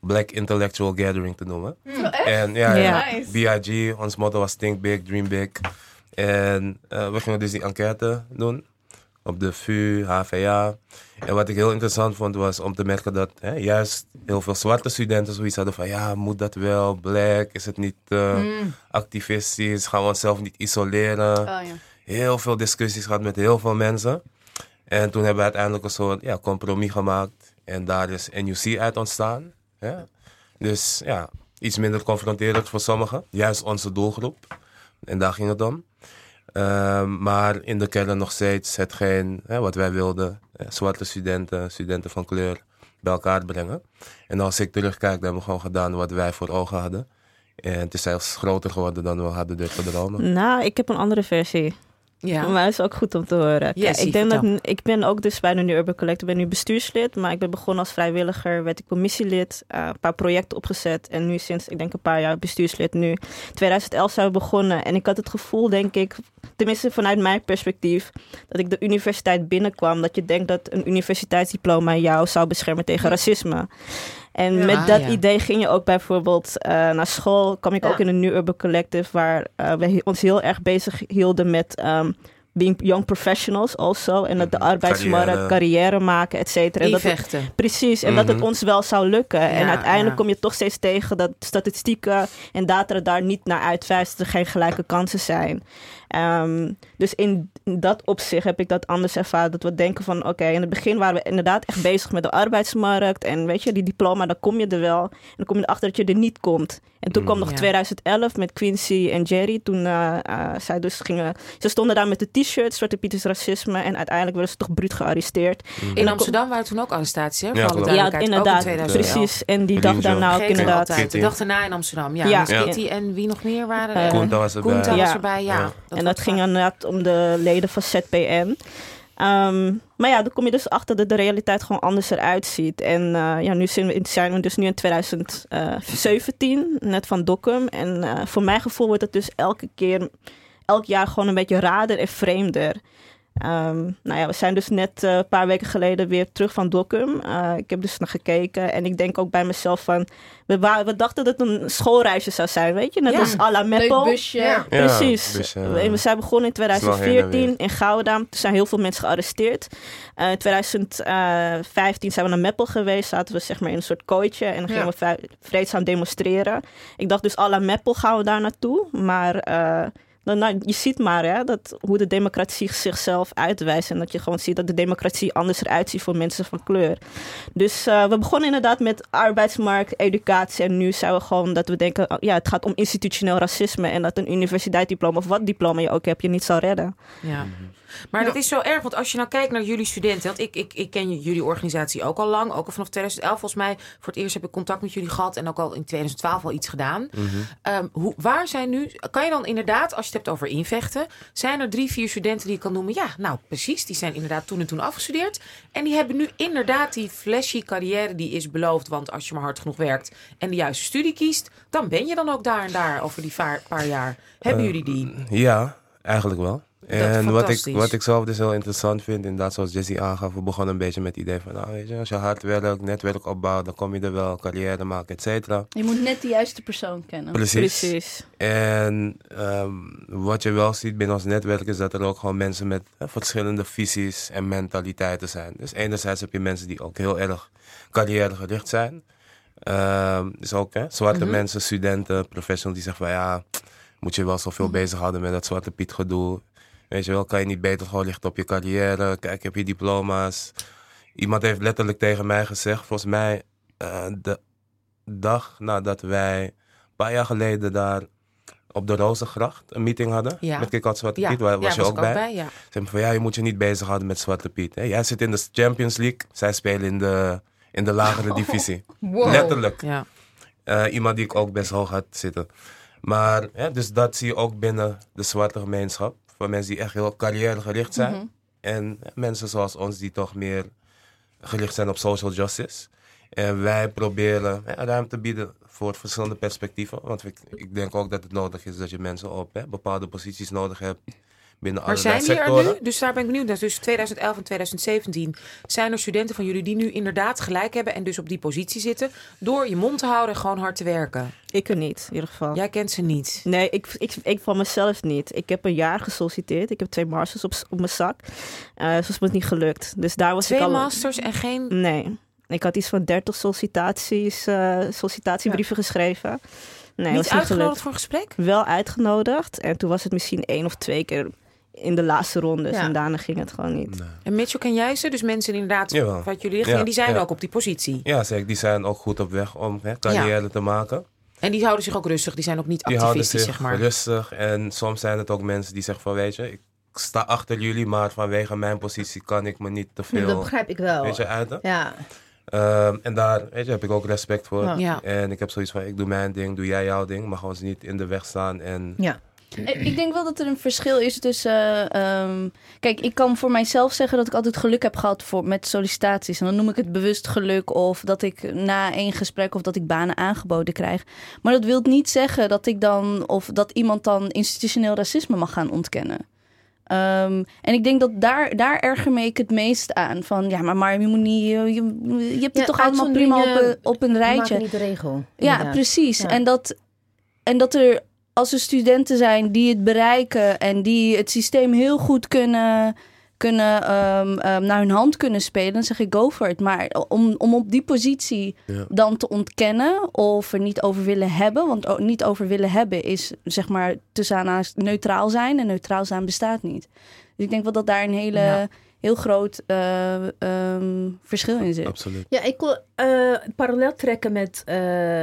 Black Intellectual Gathering te noemen. En ja, ja. BIG, ons motto was Think Big, Dream Big. En eh, we gingen dus die enquête doen op de VU, HVA. En wat ik heel interessant vond was om te merken dat hè, juist heel veel zwarte studenten zoiets hadden van ja, moet dat wel, black, is het niet eh, activistisch, gaan we onszelf niet isoleren. Oh, ja. Heel veel discussies gehad met heel veel mensen. En toen hebben we uiteindelijk een soort ja, compromis gemaakt. En daar is NUC uit ontstaan. Dus ja, iets minder confronterend voor sommigen. Juist onze doelgroep. En daar ging het om. Ehm, maar in de kern nog steeds hetgeen hè, wat wij wilden. zwarte studenten, studenten van kleur bij elkaar brengen. En als ik terugkijk, dan hebben we gewoon gedaan wat wij voor ogen hadden. En het is zelfs groter geworden dan we hadden durven dromen. Nou, ik heb een andere versie. Ja. Maar het is ook goed om te horen. Kijk, ik, denk dat, ik ben ook dus bij de New Urban Collective. Ik ben nu bestuurslid, maar ik ben begonnen als vrijwilliger. Werd ik commissielid, eh, een paar projecten opgezet. En nu sinds, ik denk een paar jaar bestuurslid nu. 2011 zijn we begonnen. En ik had het gevoel, denk ik, tenminste vanuit mijn perspectief... dat ik de universiteit binnenkwam. Dat je denkt dat een universiteitsdiploma jou zou beschermen tegen racisme. En Ja. met Ah, dat ja. idee ging je ook bijvoorbeeld eh, naar school. kwam ik Ja. ook in een New Urban Collective... waar eh, we ons heel erg bezig hielden met... ehm, being young professionals also. En dat de Mhm. arbeidsmarkt, carrière, Carrière. maken, et cetera. En dat het-. Precies, en dat het Mhm. ons wel zou lukken. en uiteindelijk ja. kom je toch steeds tegen dat statistieken en data er daar niet naar uitwijst dat er geen gelijke kansen zijn. Ehm, dus in dat opzicht heb ik dat anders ervaren. Dat we denken van oké, in het begin waren we inderdaad echt bezig met de arbeidsmarkt. En weet je, die diploma, dan kom je er wel. En dan kom je erachter dat je er niet komt. En toen kwam nog Ja. 2011 met Quincy en Jerry. Toen eh, eh, zij dus gingen... Ze stonden daar met de t-shirt, Zwarte Pieters racisme. En uiteindelijk werden ze toch bruut gearresteerd. In Amsterdam waren toen ook arrestaties, hè? Ja, in inderdaad. 2011. Precies. En die dag daarna ook inderdaad. altijd. De dag daarna in Amsterdam. Ja, Ja. dus Ja. Kitty en wie nog meer waren er? Was erbij. Koenta was Ja. erbij, ja. Ja. Dat en dat ging inderdaad om de van ZPN. Ehm, maar ja, dan kom je dus achter dat de realiteit gewoon anders eruit ziet. En eh, ja, nu zijn we, zijn we dus nu in 2017, net van Dokkum. En eh, voor mijn gevoel wordt het dus elke keer, elk jaar gewoon een beetje raarder en vreemder. Ehm, nou ja, we zijn dus net eh, een paar weken geleden weer terug van Dokkum. Eh, ik heb dus naar gekeken en ik denk ook bij mezelf van... We, dachten dat het een schoolreisje zou zijn, weet je? Net Ja. als à la Leuk Meppel. busje. Ja. Precies. we, we zijn begonnen in snel heen en 2014 weer. in Gouda. Toen zijn heel veel mensen gearresteerd. Eh, In 2015 zijn we naar Meppel geweest. Zaten we zeg maar in een soort kooitje. En dan Ja. gingen we vreedzaam demonstreren. Ik dacht dus à la Meppel gaan we daar naartoe. Maar eh, nou, je ziet maar hè, dat, hoe de democratie zichzelf uitwijst. En dat je gewoon ziet dat de democratie anders eruit ziet voor mensen van kleur. Dus eh, we begonnen inderdaad met arbeidsmarkt, educatie. En nu zijn we gewoon dat we denken, oh, ja, het gaat om institutioneel racisme. En dat een universiteitsdiploma of wat diploma je ook hebt, je niet zal redden. Ja. Maar dat is zo erg, want als je nou kijkt naar jullie studenten, want ik, ik, ik ken jullie organisatie ook al lang, ook al vanaf 2011 volgens mij. Voor het eerst heb ik contact met jullie gehad en ook al in 2012 al iets gedaan. Ehm, hoe, waar zijn nu, kan je dan inderdaad, als je het hebt over invechten, zijn er drie, vier studenten die je kan noemen? Ja, nou precies, die zijn inderdaad toen en toen afgestudeerd. En die hebben nu inderdaad die flashy carrière die is beloofd, want als je maar hard genoeg werkt en de juiste studie kiest, dan ben je dan ook daar en daar over die paar jaar. Hebben jullie die? Ja, eigenlijk wel. En wat ik, wat ik zelf dus heel interessant vind, inderdaad zoals Jessie aangaf, we begonnen een beetje met het idee van, nou weet je, als je hard werkt, netwerk opbouwt, dan kom je er wel, carrière maken, et cetera. Je moet net de juiste persoon kennen. Precies. Precies. En ehm, wat je wel ziet binnen ons netwerk is dat er ook gewoon mensen met hè, verschillende visies en mentaliteiten zijn. Dus enerzijds heb je mensen die ook heel erg carrièregericht zijn. Ehm, dus ook hè, zwarte mensen, studenten, professionals die zeggen van ja, moet je wel zoveel bezighouden met dat zwarte Piet gedoe. Weet je wel, kan je niet beter gewoon richten op je carrière? Kijk, heb je diploma's? Iemand heeft letterlijk tegen mij gezegd, volgens mij eh, de dag nadat wij een paar jaar geleden daar op de Rozengracht een meeting hadden. Ja. Met Kick-Out Zwarte Ja, Piet. Waar was ja, je ook bij? bij? Ja. Ze van ja, je moet je niet bezighouden met Zwarte Piet. Hè? Jij zit in de Champions League. Zij spelen in de, in de lagere [LAUGHS] divisie. Wow. Letterlijk. Ja. Eh, iemand die ik ook best hoog had zitten. Maar ja, dus dat zie je ook binnen de zwarte gemeenschap. Voor mensen die echt heel carrièregericht zijn. Mhm. En mensen zoals ons die toch meer gericht zijn op social justice. En wij proberen ja, ruimte te bieden voor verschillende perspectieven. Want ik, ik denk ook dat het nodig is dat je mensen op hè, bepaalde posities nodig hebt binnen Maar allerlei zijn die er nu? Dus daar ben ik benieuwd naar. Dus 2011 en 2017 zijn er studenten van jullie die nu inderdaad gelijk hebben en dus op die positie zitten. Door je mond te houden en gewoon hard te werken. Ik er niet, in ieder geval. Jij kent ze niet. Nee, ik, ik, ik van mezelf niet. Ik heb een jaar gesolliciteerd. Ik heb twee masters op, op mijn zak. Eh dus is me niet gelukt. Dus daar was Twee ik al... masters en geen. Nee. Ik had iets van 30 sollicitaties, eh, sollicitatiebrieven geschreven. Nee, niet was niet uitgenodigd gelukt. voor een gesprek? Wel uitgenodigd. En toen was het misschien één of twee keer in de laatste rondes. Ja. En daarna ging het gewoon niet. Nee. En Mitchell, ken jij ze? Dus mensen inderdaad Jawel. wat jullie richting, Ja, die zijn ja. ook op die positie. Ja, zeker. Die zijn ook goed op weg om hè, carrière te maken. En die houden zich ook rustig. Die zijn ook niet Die houden activistisch, zich zeg maar. rustig. En soms zijn het ook mensen die zeggen van weet je, ik sta achter jullie, maar vanwege mijn positie kan ik me niet te Dat veel begrijp ik wel. weet je, uiten. Ja. Ehm, en daar weet je, heb ik ook respect voor. Ja. En ik heb zoiets van, ik doe mijn ding, doe jij jouw ding. Maar gewoon niet in de weg staan. En Ja. Eh, Ik denk wel dat er een verschil is tussen. eh, ehm, kijk, ik kan voor mijzelf zeggen dat ik altijd geluk heb gehad voor, met sollicitaties. En dan noem ik het bewust geluk. Of dat ik na één gesprek of dat ik banen aangeboden krijg. Maar dat wil niet zeggen dat ik dan. of dat iemand dan institutioneel racisme mag gaan ontkennen. Ehm, en ik denk dat daar, daar erger me ik het meest aan. Van ja, maar, maar je moet niet. Je, hebt het Ja, toch allemaal prima op, op een rijtje. Maken niet de regel. Ja, precies. Ja. En, dat, en dat er als er studenten zijn die het bereiken en die het systeem heel goed kunnen, kunnen ehm, ehm, naar hun hand kunnen spelen, dan zeg ik go for it. Maar om, om op die positie Ja. dan te ontkennen of er niet over willen hebben, want niet over willen hebben is zeg maar tussen neutraal zijn en neutraal zijn bestaat niet. Dus ik denk wel dat daar een hele, Ja. Heel groot eh, ehm, verschil in zit. absoluut. Ja, ik wil eh, parallel trekken met, eh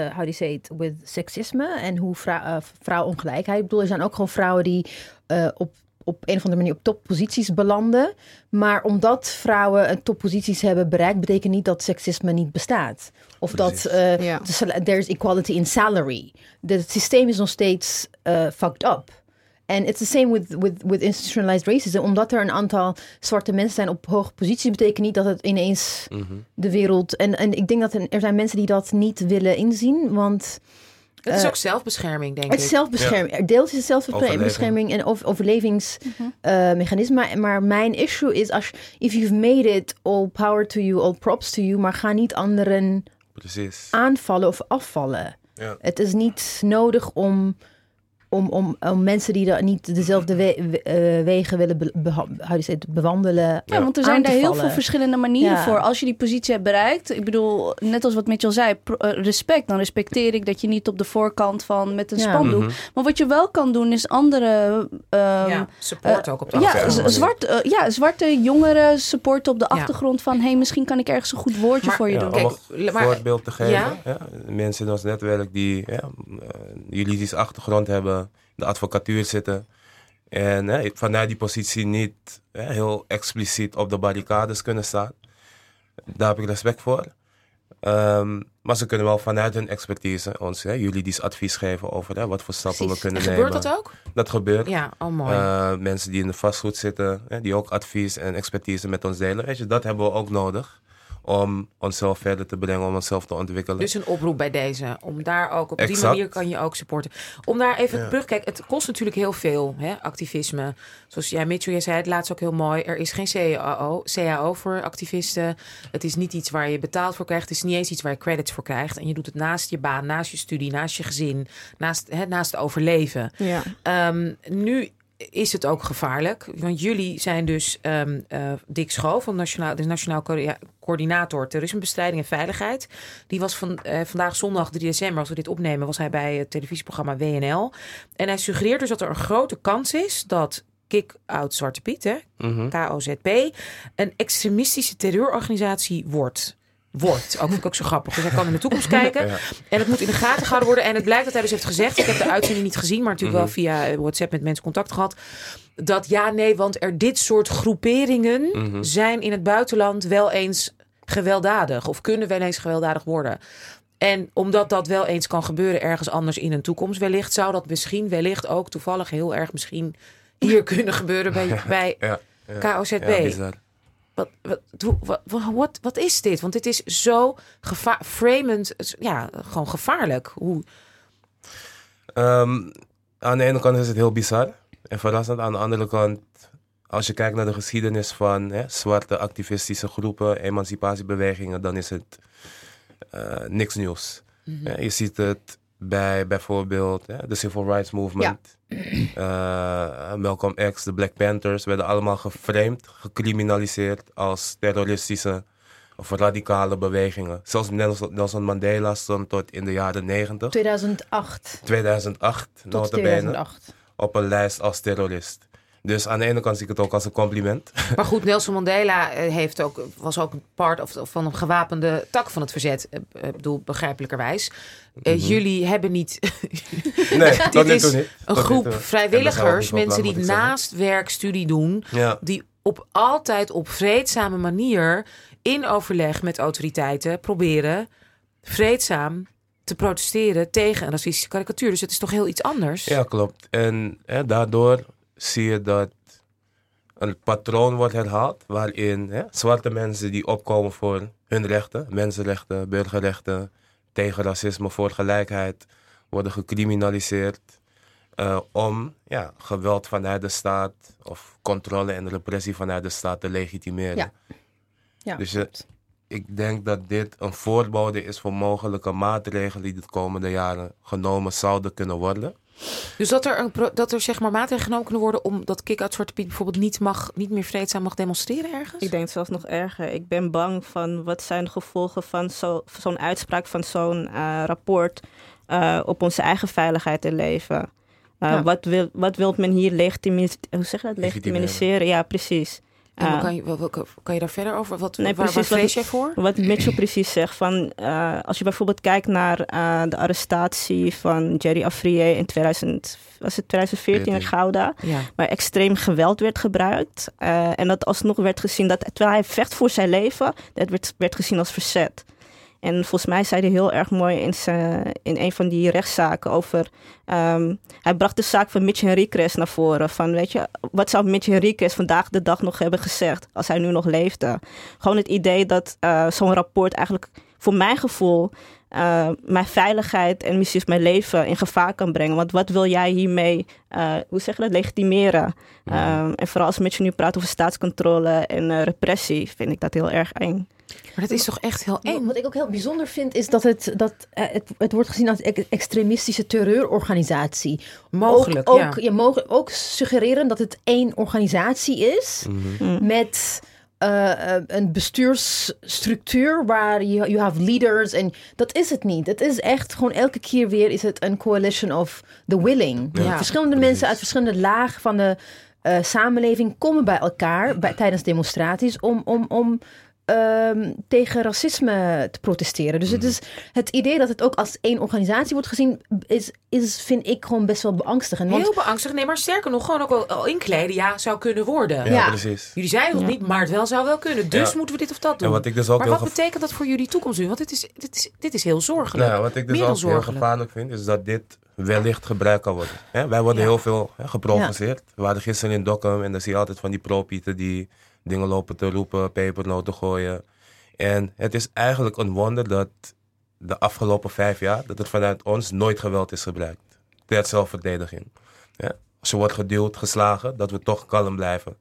how do you say it, with seksisme en hoe vrou vrouwongelijkheid. Ik bedoel, er zijn ook gewoon vrouwen die eh, op, op een of andere manier op topposities belanden. Maar omdat vrouwen een topposities hebben bereikt, betekent niet dat seksisme niet bestaat. Of Precies. dat eh, Ja. sal- there's equality in salary. Het systeem is nog steeds eh, fucked up. En it's the same with, with, with institutionalized racism. Omdat er een aantal zwarte mensen zijn op hoge posities, betekent niet dat het ineens Mhm. de wereld. En, en ik denk dat er, er zijn mensen die dat niet willen inzien. Want Het is Eh, ook zelfbescherming, denk het is ik. zelfbescherming. Deels is het zelfbescherming en over, overlevingsmechanisme. maar mijn issue is als if you've made it, all power to you, all props to you. Maar ga niet anderen Precies. aanvallen of afvallen. Ja. Het is niet nodig om, om, om, om mensen die daar niet dezelfde we- we- eh, wegen willen be, bewandelen. Ja, want er zijn daar heel veel verschillende manieren Ja. voor. Als je die positie hebt bereikt, ik bedoel, net als wat Mitchell zei, eh, respect. Dan respecteer ik dat je niet op de voorkant van met een Ja. spandoek. Mhm. Maar wat je wel kan doen, is andere. ehm, ja, support ook op de ja, achtergrond. z- manier. zwart, eh, ja, zwarte jongeren supporten op de Ja. achtergrond van... hé, hey, misschien kan ik ergens een goed woordje Maar- voor je Ja, doen. Kijk, om een maar- voorbeeld te geven. Ja? Ja? mensen in ons netwerk die ja, eh, juridische achtergrond hebben, de advocatuur zitten. En hè, vanuit die positie niet hè, heel expliciet op de barricades kunnen staan. Daar heb ik respect voor. Ehm, maar ze kunnen wel vanuit hun expertise ons hè, juridisch advies geven over hè, wat voor stappen Precies. we En kunnen gebeurt nemen. dat ook? Dat gebeurt. Ja, oh mooi. Eh, mensen die in de vastgoed zitten, hè, die ook advies en expertise met ons delen. Weet je, dat hebben we ook nodig om onszelf verder te brengen, om onszelf te ontwikkelen. Dus een oproep bij deze. Om daar ook op die manier kan je ook supporten. Om daar even Ja. terug. Kijk, het kost natuurlijk heel veel, hè, activisme. Zoals jij, Mitchell, jij zei het laatst ook heel mooi. Er is geen CAO, CAO voor activisten. Het is niet iets waar je betaald voor krijgt. Het is niet eens iets waar je credits voor krijgt. En je doet het naast je baan, naast je studie, naast je gezin, naast, hè, naast het overleven. Ja. Ehm, nu is het ook gevaarlijk. Want jullie zijn dus eh, Dick Schoof, van Nationaal, de Nationaal Coördinator Terrorismebestrijding en Veiligheid. Die was van, eh, vandaag zondag 3 december, als we dit opnemen, was hij bij het televisieprogramma WNL. En hij suggereert dus dat er een grote kans is dat Kick-Out Zwarte Piet, hè, Mhm. KOZP, een extremistische terreurorganisatie wordt. Wordt. Ook vind ik ook zo grappig. Dus hij kan in de toekomst kijken. Ja. En het moet in de gaten gehouden worden. En het blijkt dat hij dus heeft gezegd... Ik heb de uitzending niet gezien, maar natuurlijk wel via eh, WhatsApp met mensen contact gehad. Dat ja, nee, want er dit soort groeperingen Mhm. zijn in het buitenland wel eens gewelddadig. Of kunnen wel eens gewelddadig worden. En omdat dat wel eens kan gebeuren ergens anders in een toekomst wellicht... zou dat misschien wellicht ook toevallig heel erg misschien hier kunnen gebeuren bij, [LAUGHS] bij Ja, ja. KOZB. Wat, wat, wat, wat, is dit? Want dit is zo geva- framend, ja, gewoon gevaarlijk. Hoe, Ehm, aan de ene kant is het heel bizar en verrassend. Aan de andere kant, als je kijkt naar de geschiedenis van hè, zwarte activistische groepen, emancipatiebewegingen, dan is het eh, niks nieuws. Ja, je ziet het bij bijvoorbeeld hè, de Civil Rights Movement. [CLEARS THROAT] Eh, Malcolm X, de Black Panthers werden allemaal geframed, gecriminaliseerd als terroristische of radicale bewegingen. Zelfs Nelson, Mandela stond tot in de jaren 90. 2008 2008, tot notabene, 2008. op een lijst als terrorist. Dus aan de ene kant zie ik het ook als een compliment. [LAUGHS] maar goed, Nelson Mandela eh, heeft ook, was ook een part of, van een gewapende tak van het verzet. Eh, eh, Ik bedoel, begrijpelijkerwijs. Eh, Jullie hebben niet [LAUGHS] Nee, [LAUGHS] Dit nu is niet. een groep dat vrijwilligers, mensen die ik zeggen. naast werk studie doen, Ja, die op altijd op vreedzame manier in overleg met autoriteiten proberen vreedzaam te protesteren tegen een racistische karikatuur. Dus het is toch heel iets anders? ja, klopt. En hè, daardoor zie je dat een patroon wordt herhaald waarin hè, zwarte mensen die opkomen voor hun rechten, mensenrechten, burgerrechten, tegen racisme, voor gelijkheid, worden gecriminaliseerd eh, om ja, geweld vanuit de staat of controle en repressie vanuit de staat te legitimeren. Ja. Ja, Dus. Ik denk dat dit een voorbode is voor mogelijke maatregelen die de komende jaren genomen zouden kunnen worden. Dus dat er, een, pro- dat er zeg maar maatregelen genomen kunnen worden om dat kick-out Zwarte Piet bijvoorbeeld niet, mag, niet meer vreedzaam mag demonstreren ergens? Ik denk het zelfs nog erger. Ik ben bang van wat zijn de gevolgen van zo- zo'n uitspraak, van zo'n eh, rapport eh, op onze eigen veiligheid en leven. Eh, Ja. wat, wil, wat wil men hier legitimis hoe zeg je dat? Legitimiseren? Ja, precies. En Eh, kan, je, kan je daar verder over? Wat, Nee, waar, waar precies, wat- jij voor? Wat Mitchell precies zegt, van, eh, als je bijvoorbeeld kijkt naar eh, de arrestatie van Jerry Afrier in 2000, was het 2014 in 14. Gouda, Ja. waar extreem geweld werd gebruikt. eh, en dat alsnog werd gezien dat terwijl hij vecht voor zijn leven, dat werd, werd gezien als verzet. En volgens mij zei hij heel erg mooi in, zijn, in een van die rechtszaken over. ehm, hij bracht de zaak van Mitch Henriquez naar voren. Van weet je, wat zou Mitch Henriquez vandaag de dag nog hebben gezegd als hij nu nog leefde? Gewoon het idee dat eh, zo'n rapport eigenlijk voor mijn gevoel eh, mijn veiligheid en misschien mijn leven in gevaar kan brengen. Want wat wil jij hiermee, eh, hoe zeg je dat, legitimeren? Ehm, en vooral als Mitch nu praat over staatscontrole en repressie, vind ik dat heel erg eng. Maar dat is toch echt heel eng? Wat ik ook heel bijzonder vind, is dat het, dat, eh, het, het wordt gezien als een extremistische terreurorganisatie. Mogelijk, ook, ja. ook, je mogen ook suggereren dat het één organisatie is met eh, eh, een bestuursstructuur waar je you have leaders en dat is het niet. Het is echt gewoon elke keer weer is het een coalition of the willing. Ja, verschillende mensen uit verschillende lagen van de eh, samenleving komen bij elkaar bij, tijdens demonstraties om, om, om ehm, tegen racisme te protesteren. Dus het is het idee dat het ook als één organisatie wordt gezien, is, is vind ik gewoon best wel beangstigend. Want Heel beangstigend. Nee, maar sterker nog, gewoon ook al, al inkleden. Ja, zou kunnen worden. Ja, Ja. precies. Jullie zeiden het niet, maar het wel zou wel kunnen. Dus Ja. moeten we dit of dat doen. En wat ik dus ook maar heel wat gev- betekent dat voor jullie toekomst nu? Want dit is, dit is, dit is heel zorgelijk. Nou, wat ik dus ook heel gevaarlijk vind, is dat dit wellicht gebruikt kan worden. Hè, wij worden Ja. heel veel hè, geprovoceerd. We waren gisteren in Dokkum en dan zie je altijd van die pro-pieten die dingen lopen te roepen, pepernoten gooien. En het is eigenlijk een wonder dat de afgelopen vijf jaar, dat er vanuit ons nooit geweld is gebruikt. Ter zelfverdediging. Ja, als je wordt geduwd, geslagen, dat we toch kalm blijven.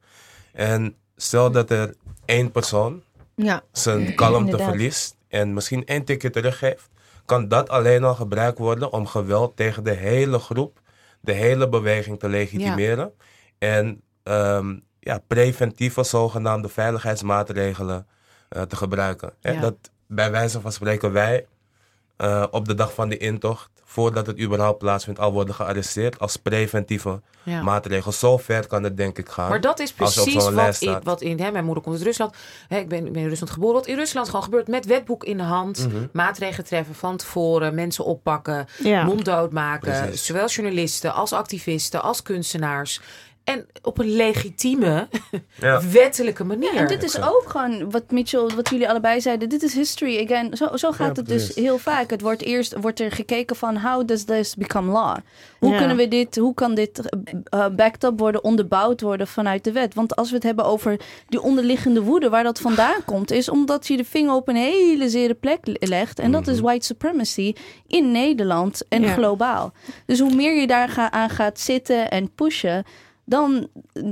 En stel dat er één persoon ja, zijn kalmte Inderdaad. verliest en misschien één tikje teruggeeft, kan dat alleen al gebruikt worden om geweld tegen de hele groep, de hele beweging te legitimeren. En ehm, ja, preventieve zogenaamde veiligheidsmaatregelen eh, te gebruiken. Hè, Ja. Dat bij wijze van spreken wij eh, op de dag van de intocht voordat het überhaupt plaatsvindt, al worden gearresteerd als preventieve Ja. maatregel. Zo ver kan het denk ik gaan. Maar dat is precies wat in, wat in... Hè, mijn moeder komt uit Rusland. Hè, ik, ben, ik ben in Rusland geboren. Wat in Rusland gewoon gebeurt met wetboek in de hand. Mhm. Maatregelen treffen van tevoren. Mensen oppakken. Ja. Monddood maken. Precies. Zowel journalisten als activisten als kunstenaars. En op een legitieme, [LAUGHS] Ja. wettelijke manier. En dit is ook gewoon wat Mitchell, wat jullie allebei zeiden. Dit is history again. Zo, zo gaat Ja, het dus heel vaak. Het wordt eerst wordt er gekeken van how does this become law? Hoe Ja. kunnen we dit, hoe kan dit eh, backed up worden, onderbouwd worden vanuit de wet? Want als we het hebben over die onderliggende woede, waar dat vandaan [LAUGHS] komt, is omdat je de vinger op een hele zere plek legt. En dat is white supremacy in Nederland en Ja. globaal. Dus hoe meer je daar ga- aan gaat zitten en pushen, dan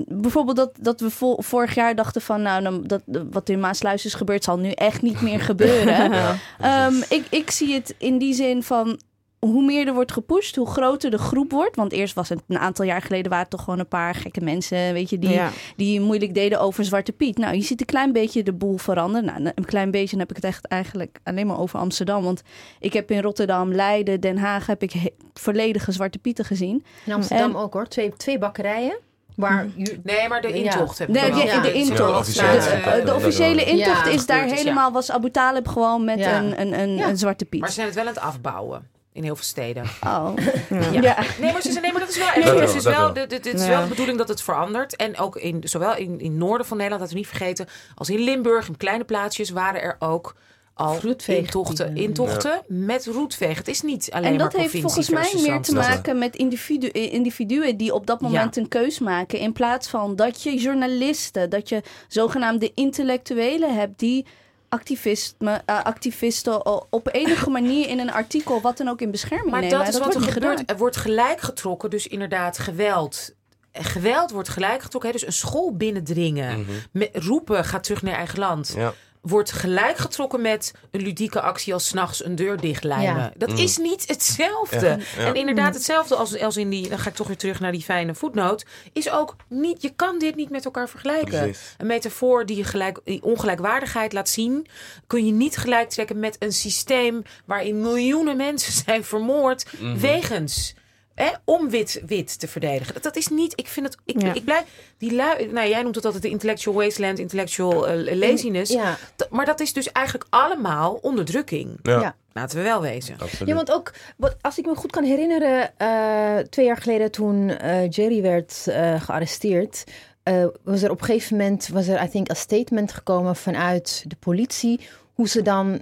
bijvoorbeeld dat, dat we vo- vorig jaar dachten van, nou, dan, dat, wat in Maasluis is gebeurd, zal nu echt niet meer [LAUGHS] gebeuren. Ehm, ik, ik zie het in die zin van. Hoe meer er wordt gepusht, hoe groter de groep wordt. Want eerst was het een aantal jaar geleden waren het toch gewoon een paar gekke mensen, weet je, die, Ja. die moeilijk deden over Zwarte Piet. Nou, je ziet een klein beetje de boel veranderen. Nou, een klein beetje dan heb ik het echt eigenlijk alleen maar over Amsterdam. Want ik heb in Rotterdam, Leiden, Den Haag heb ik volledige Zwarte Pieten gezien. In Amsterdam En- ook hoor. Twee, twee bakkerijen. Waar ju- Nee, maar de Ja. intocht heb ik Nee, dan de, Ja, intocht. de officiële De- intocht, de, dat officiële wel. intocht Ja, is daar helemaal, was Abu Talib gewoon met Ja. een, een, een, Ja. een Zwarte Piet. Maar ze zijn het wel aan het afbouwen. In heel veel steden. [LAUGHS] Oh. Ja. Ja. Nee, maar, ze zijn, nee, maar dat is wel Dat echt. Dus het is dat wel, wel. dit, is Ja. wel de bedoeling dat het verandert. En ook in, zowel in, in het noorden van Nederland, laten we niet vergeten, als in Limburg, in kleine plaatsjes, waren er ook al intochten, intochten met roetvegen. Het is niet alleen En maar dat heeft volgens mij meer te maken met individu individuen die op dat moment een keus maken. In plaats van dat je journalisten, dat je zogenaamde intellectuelen hebt die activisme, eh, activisten op enige [LAUGHS] manier in een artikel, wat dan ook in bescherming Maar nemen. dat is wat wordt er gebeurt. gedaan. Er wordt gelijk getrokken, dus inderdaad geweld. Eh, Geweld wordt gelijk getrokken. Hè? Dus een school binnendringen. Met, roepen, ga terug naar eigen land. Ja. Wordt gelijk getrokken met een ludieke actie als s'nachts een deur dichtlijmen. Ja. Dat is niet hetzelfde. Ja. Ja. En inderdaad hetzelfde als, als in die... Dan ga ik toch weer terug naar die fijne voetnoot. Is ook niet... Je kan dit niet met elkaar vergelijken. Precies. Een metafoor die je gelijk, die ongelijkwaardigheid laat zien... kun je niet gelijk trekken met een systeem... waarin miljoenen mensen [LAUGHS] zijn vermoord... Mhm. wegens... Hè, om wit, wit te verdedigen. Dat, dat is niet... Ik vind het... Ik, Ja. ik blijf... Die lui, nou, jij noemt het altijd de intellectual wasteland... intellectual eh, laziness. Ja. T- Maar dat is dus eigenlijk allemaal onderdrukking. Ja, Ja. Laten we wel wezen. absoluut. Ja, want ook, wat, als ik me goed kan herinneren, eh, twee jaar geleden toen eh, Jerry werd eh, gearresteerd, eh, was er op een gegeven moment, was er, I think, een statement gekomen vanuit de politie, hoe ze dan,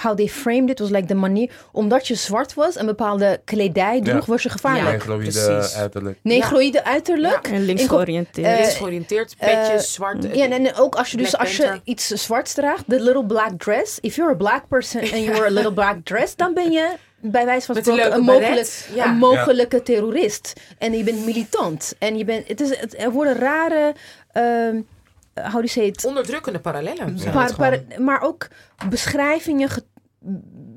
how they framed it, was like de manier, omdat je zwart was en bepaalde kledij droeg, Ja. was je gevaarlijk. Negroïde precies. uiterlijk. Negroïde uiterlijk. En links georiënteerd. Eh, Links georiënteerd, petjes, eh, zwart. Ja, en, en ook als je dus als je iets zwarts draagt, the little black dress. If you're a black person and you wear a little black dress, dan ben je bij wijze van spreken een, mogelijk. Ja. een mogelijke terrorist. En je bent militant. En je bent, het is, het, er worden rare, ehm how do you say it? Onderdrukkende parallellen. Maar, ook beschrijvingen ge-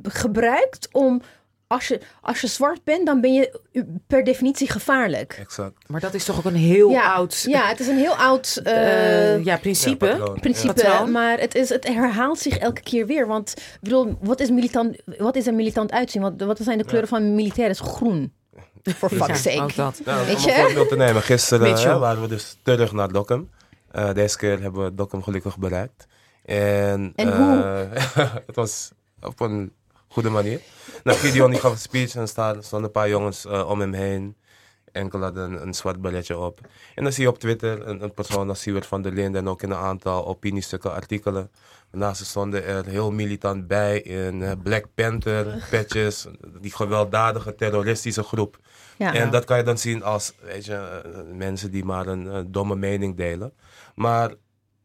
gebruikt om, als je, als je zwart bent, dan ben je per definitie gevaarlijk. Exact. Maar dat is toch ook een heel Ja, oud Ja, het is een heel oud eh, eh, ja, principe. Ja, patroon. principe, maar het, is, het herhaalt zich elke keer weer. Want ik bedoel, wat is, militant, wat is een militant uitzien? Wat, wat zijn de kleuren van militair? is groen. [LAUGHS] For fuck's Ja, sake. ook dat. Nou, Weet om je? een voorbeeld te nemen. Gisteren hè, waren we dus terug naar Dokkum. Eh, deze keer hebben we Dokkum gelukkig bereikt. En, En eh, hoe? [LAUGHS] het was op een goede manier. Nou, Gideon die gaf een speech en staan- stonden een paar jongens eh, om hem heen. Enkel hadden een, een zwart balletje op. En dan zie je op Twitter een, een persoon als Siewert van der Linden en ook in een aantal opiniestukken, artikelen. Daarnaast stonden er heel militant bij in Black Panther patches, die gewelddadige terroristische groep. Ja. En dat kan je dan zien als weet je, mensen die maar een domme mening delen. Maar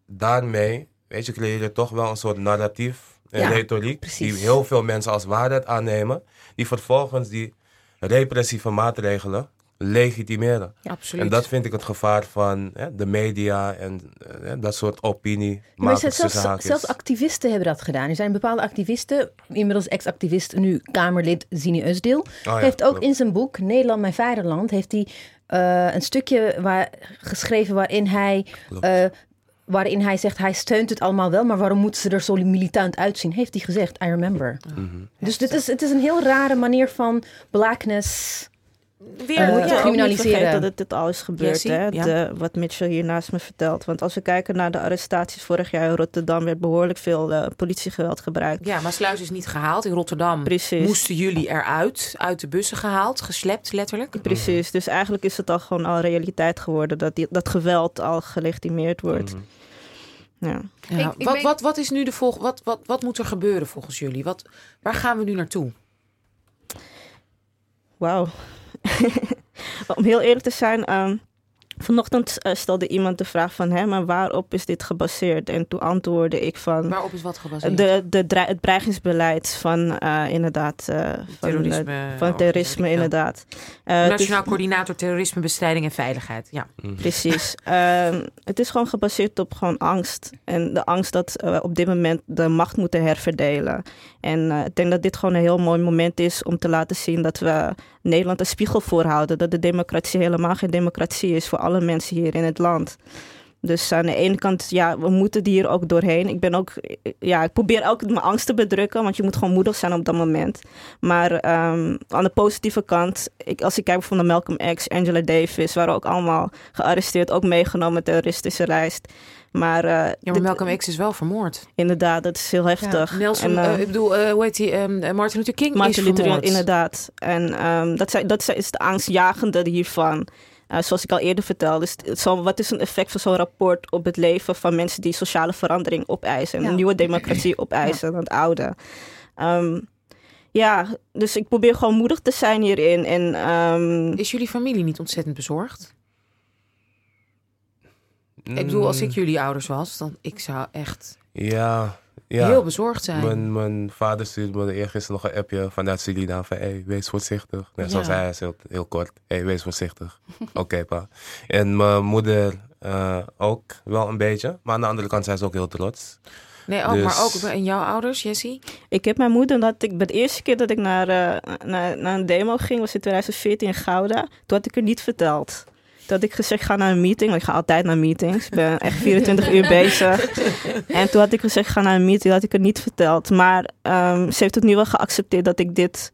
daarmee weet je, creëer je toch wel een soort narratief en Ja, retoriek. precies. Die heel veel mensen als waarheid aannemen. Die vervolgens die repressieve maatregelen legitimeren. Absoluut. En dat vind ik het gevaar van hè, de media en eh, dat soort opinie. Maar zelfs, zelfs activisten hebben dat gedaan. Er zijn bepaalde activisten, inmiddels ex-activist, nu Kamerlid Zini Usdeel, Oh ja, heeft ook klopt. in zijn boek Nederland, mijn vaderland, heeft hij eh, een stukje waar, geschreven waarin hij eh, waarin hij zegt hij steunt het allemaal wel, maar waarom moeten ze er zo militant uitzien? Heeft hij gezegd, I remember. Mhm. Dus dit is, het is een heel rare manier van blackness. Weer, ook niet criminaliseren. vergeten dat het al is gebeurd, hè? ja. De, wat Mitchell hier naast me vertelt. Want als we kijken naar de arrestaties vorig jaar in Rotterdam... werd behoorlijk veel eh, politiegeweld gebruikt. Ja, maar Sluis is niet gehaald. In Rotterdam Precies. moesten jullie eruit, uit de bussen gehaald, geslept letterlijk. Precies, dus eigenlijk is het al gewoon al realiteit geworden... dat die, dat geweld al gelegitimeerd wordt. Mhm. Ja. Ja, Ik- ik wat, weet- wat, wat is nu de volg wat, wat, wat moet er gebeuren volgens jullie? Wat, waar gaan we nu naartoe? Wauw. [LAUGHS] Om heel eerlijk te zijn, ehm, vanochtend eh, stelde iemand de vraag van... Hè, maar waarop is dit gebaseerd? En toen antwoordde ik van... Waarop is wat gebaseerd? De, de, het dreigingsbeleid van eh, inderdaad... eh, van, terrorisme. van terrorisme, ja. inderdaad. Eh, Nationaal Coördinator Terrorismebestrijding en Veiligheid. Ja. Mhm. Precies. Ehm, het is gewoon gebaseerd op gewoon angst. En de angst dat we op dit moment de macht moeten herverdelen. En eh, ik denk dat dit gewoon een heel mooi moment is om te laten zien dat we Nederland een spiegel voorhouden. Dat de democratie helemaal geen democratie is voor alle mensen hier in het land. Dus aan de ene kant, ja, we moeten hier ook doorheen. Ik ben ook, ja, ik probeer ook mijn angst te bedrukken, want je moet gewoon moedig zijn op dat moment. Maar ehm, aan de positieve kant, ik, als ik kijk bijvoorbeeld naar Malcolm X, Angela Davis, waren ook allemaal gearresteerd, ook meegenomen terroristische lijst. Maar, ja, maar dit- Malcolm X is wel vermoord. inderdaad, dat is heel heftig. Nelson, En, eh, eh, ik bedoel, eh, hoe heet die? ehm, Martin Luther King Martin is Luther vermoord. inderdaad. En ehm, dat, zijn, dat zijn- is de angstjagende hiervan. Eh, zoals ik al eerder vertelde, is het zo, wat is een effect van zo'n rapport op het leven van mensen die sociale verandering opeisen en Ja. een nieuwe democratie opeisen dan het oude. Ehm, ja, dus ik probeer gewoon moedig te zijn hierin. En ehm, Is jullie familie niet ontzettend bezorgd? Ik bedoel, als ik Mm, jullie ouders was, dan ik zou echt Ja, ja. heel bezorgd zijn. Mijn, mijn vader stuurde me eergisteren nog een appje vanuit Suriname van hey, wees voorzichtig. Net zoals Ja. hij is heel, heel kort. hey, wees voorzichtig. [LAUGHS] Oké pa. En mijn moeder eh, ook wel een beetje. Maar aan de andere kant zijn ze ook heel trots. Nee, ook, Dus- maar ook en jouw ouders, Jessie? ik heb mijn moeder, dat ik, de eerste keer dat ik naar, eh, naar, naar een demo ging, was in 2014 in Gouda. Toen had ik er niet verteld. Had ik gezegd, ga naar een meeting. Want ik ga altijd naar meetings. Ik ben echt 24 uur bezig. En toen had ik gezegd, ga naar een meeting. Dat had ik het niet verteld. Maar ehm, ze heeft het nu wel geaccepteerd dat ik dit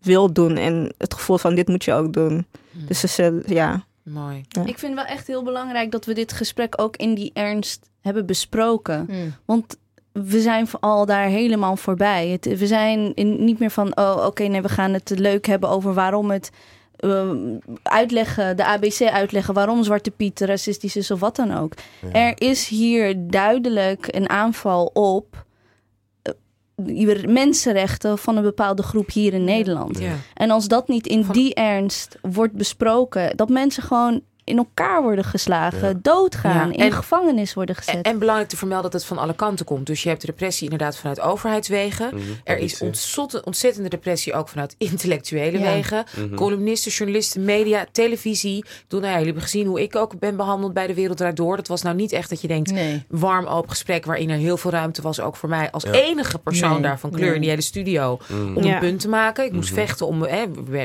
wil doen. En het gevoel van, dit moet je ook doen. Hm, Dus ze zei, ja. Mooi. Ik vind wel echt heel belangrijk dat we dit gesprek ook in die ernst hebben besproken. Want we zijn al daar helemaal voorbij. Het, we zijn in, niet meer van, oh oké, nee, we gaan het leuk hebben over waarom het eh, uitleggen, de ABC uitleggen waarom Zwarte Piet racistisch is of wat dan ook. Ja. Er is hier duidelijk een aanval op eh, mensenrechten van een bepaalde groep hier in Nederland. Ja. En als dat niet in die ernst wordt besproken, dat mensen gewoon in elkaar worden geslagen, Ja. doodgaan, Ja, in en- de gevangenis worden En, gezet. en belangrijk te vermelden dat het van alle kanten komt. Dus je hebt repressie inderdaad vanuit overheidswegen. Mhm, Er is politie. ontzettende, ontzettende repressie ook vanuit intellectuele Ja. wegen. Mhm. Columnisten, journalisten, media, televisie. Bedoel, nou ja, jullie hebben gezien hoe ik ook ben behandeld bij De Wereld Draait Door. Dat was nou niet echt dat je denkt, Nee. warm open gesprek... waarin er heel veel ruimte was, ook voor mij als Ja. enige persoon Nee, daar van kleur nee. in die hele studio... Mhm. om Ja. een punt te maken. Ik moest vechten om... Hè,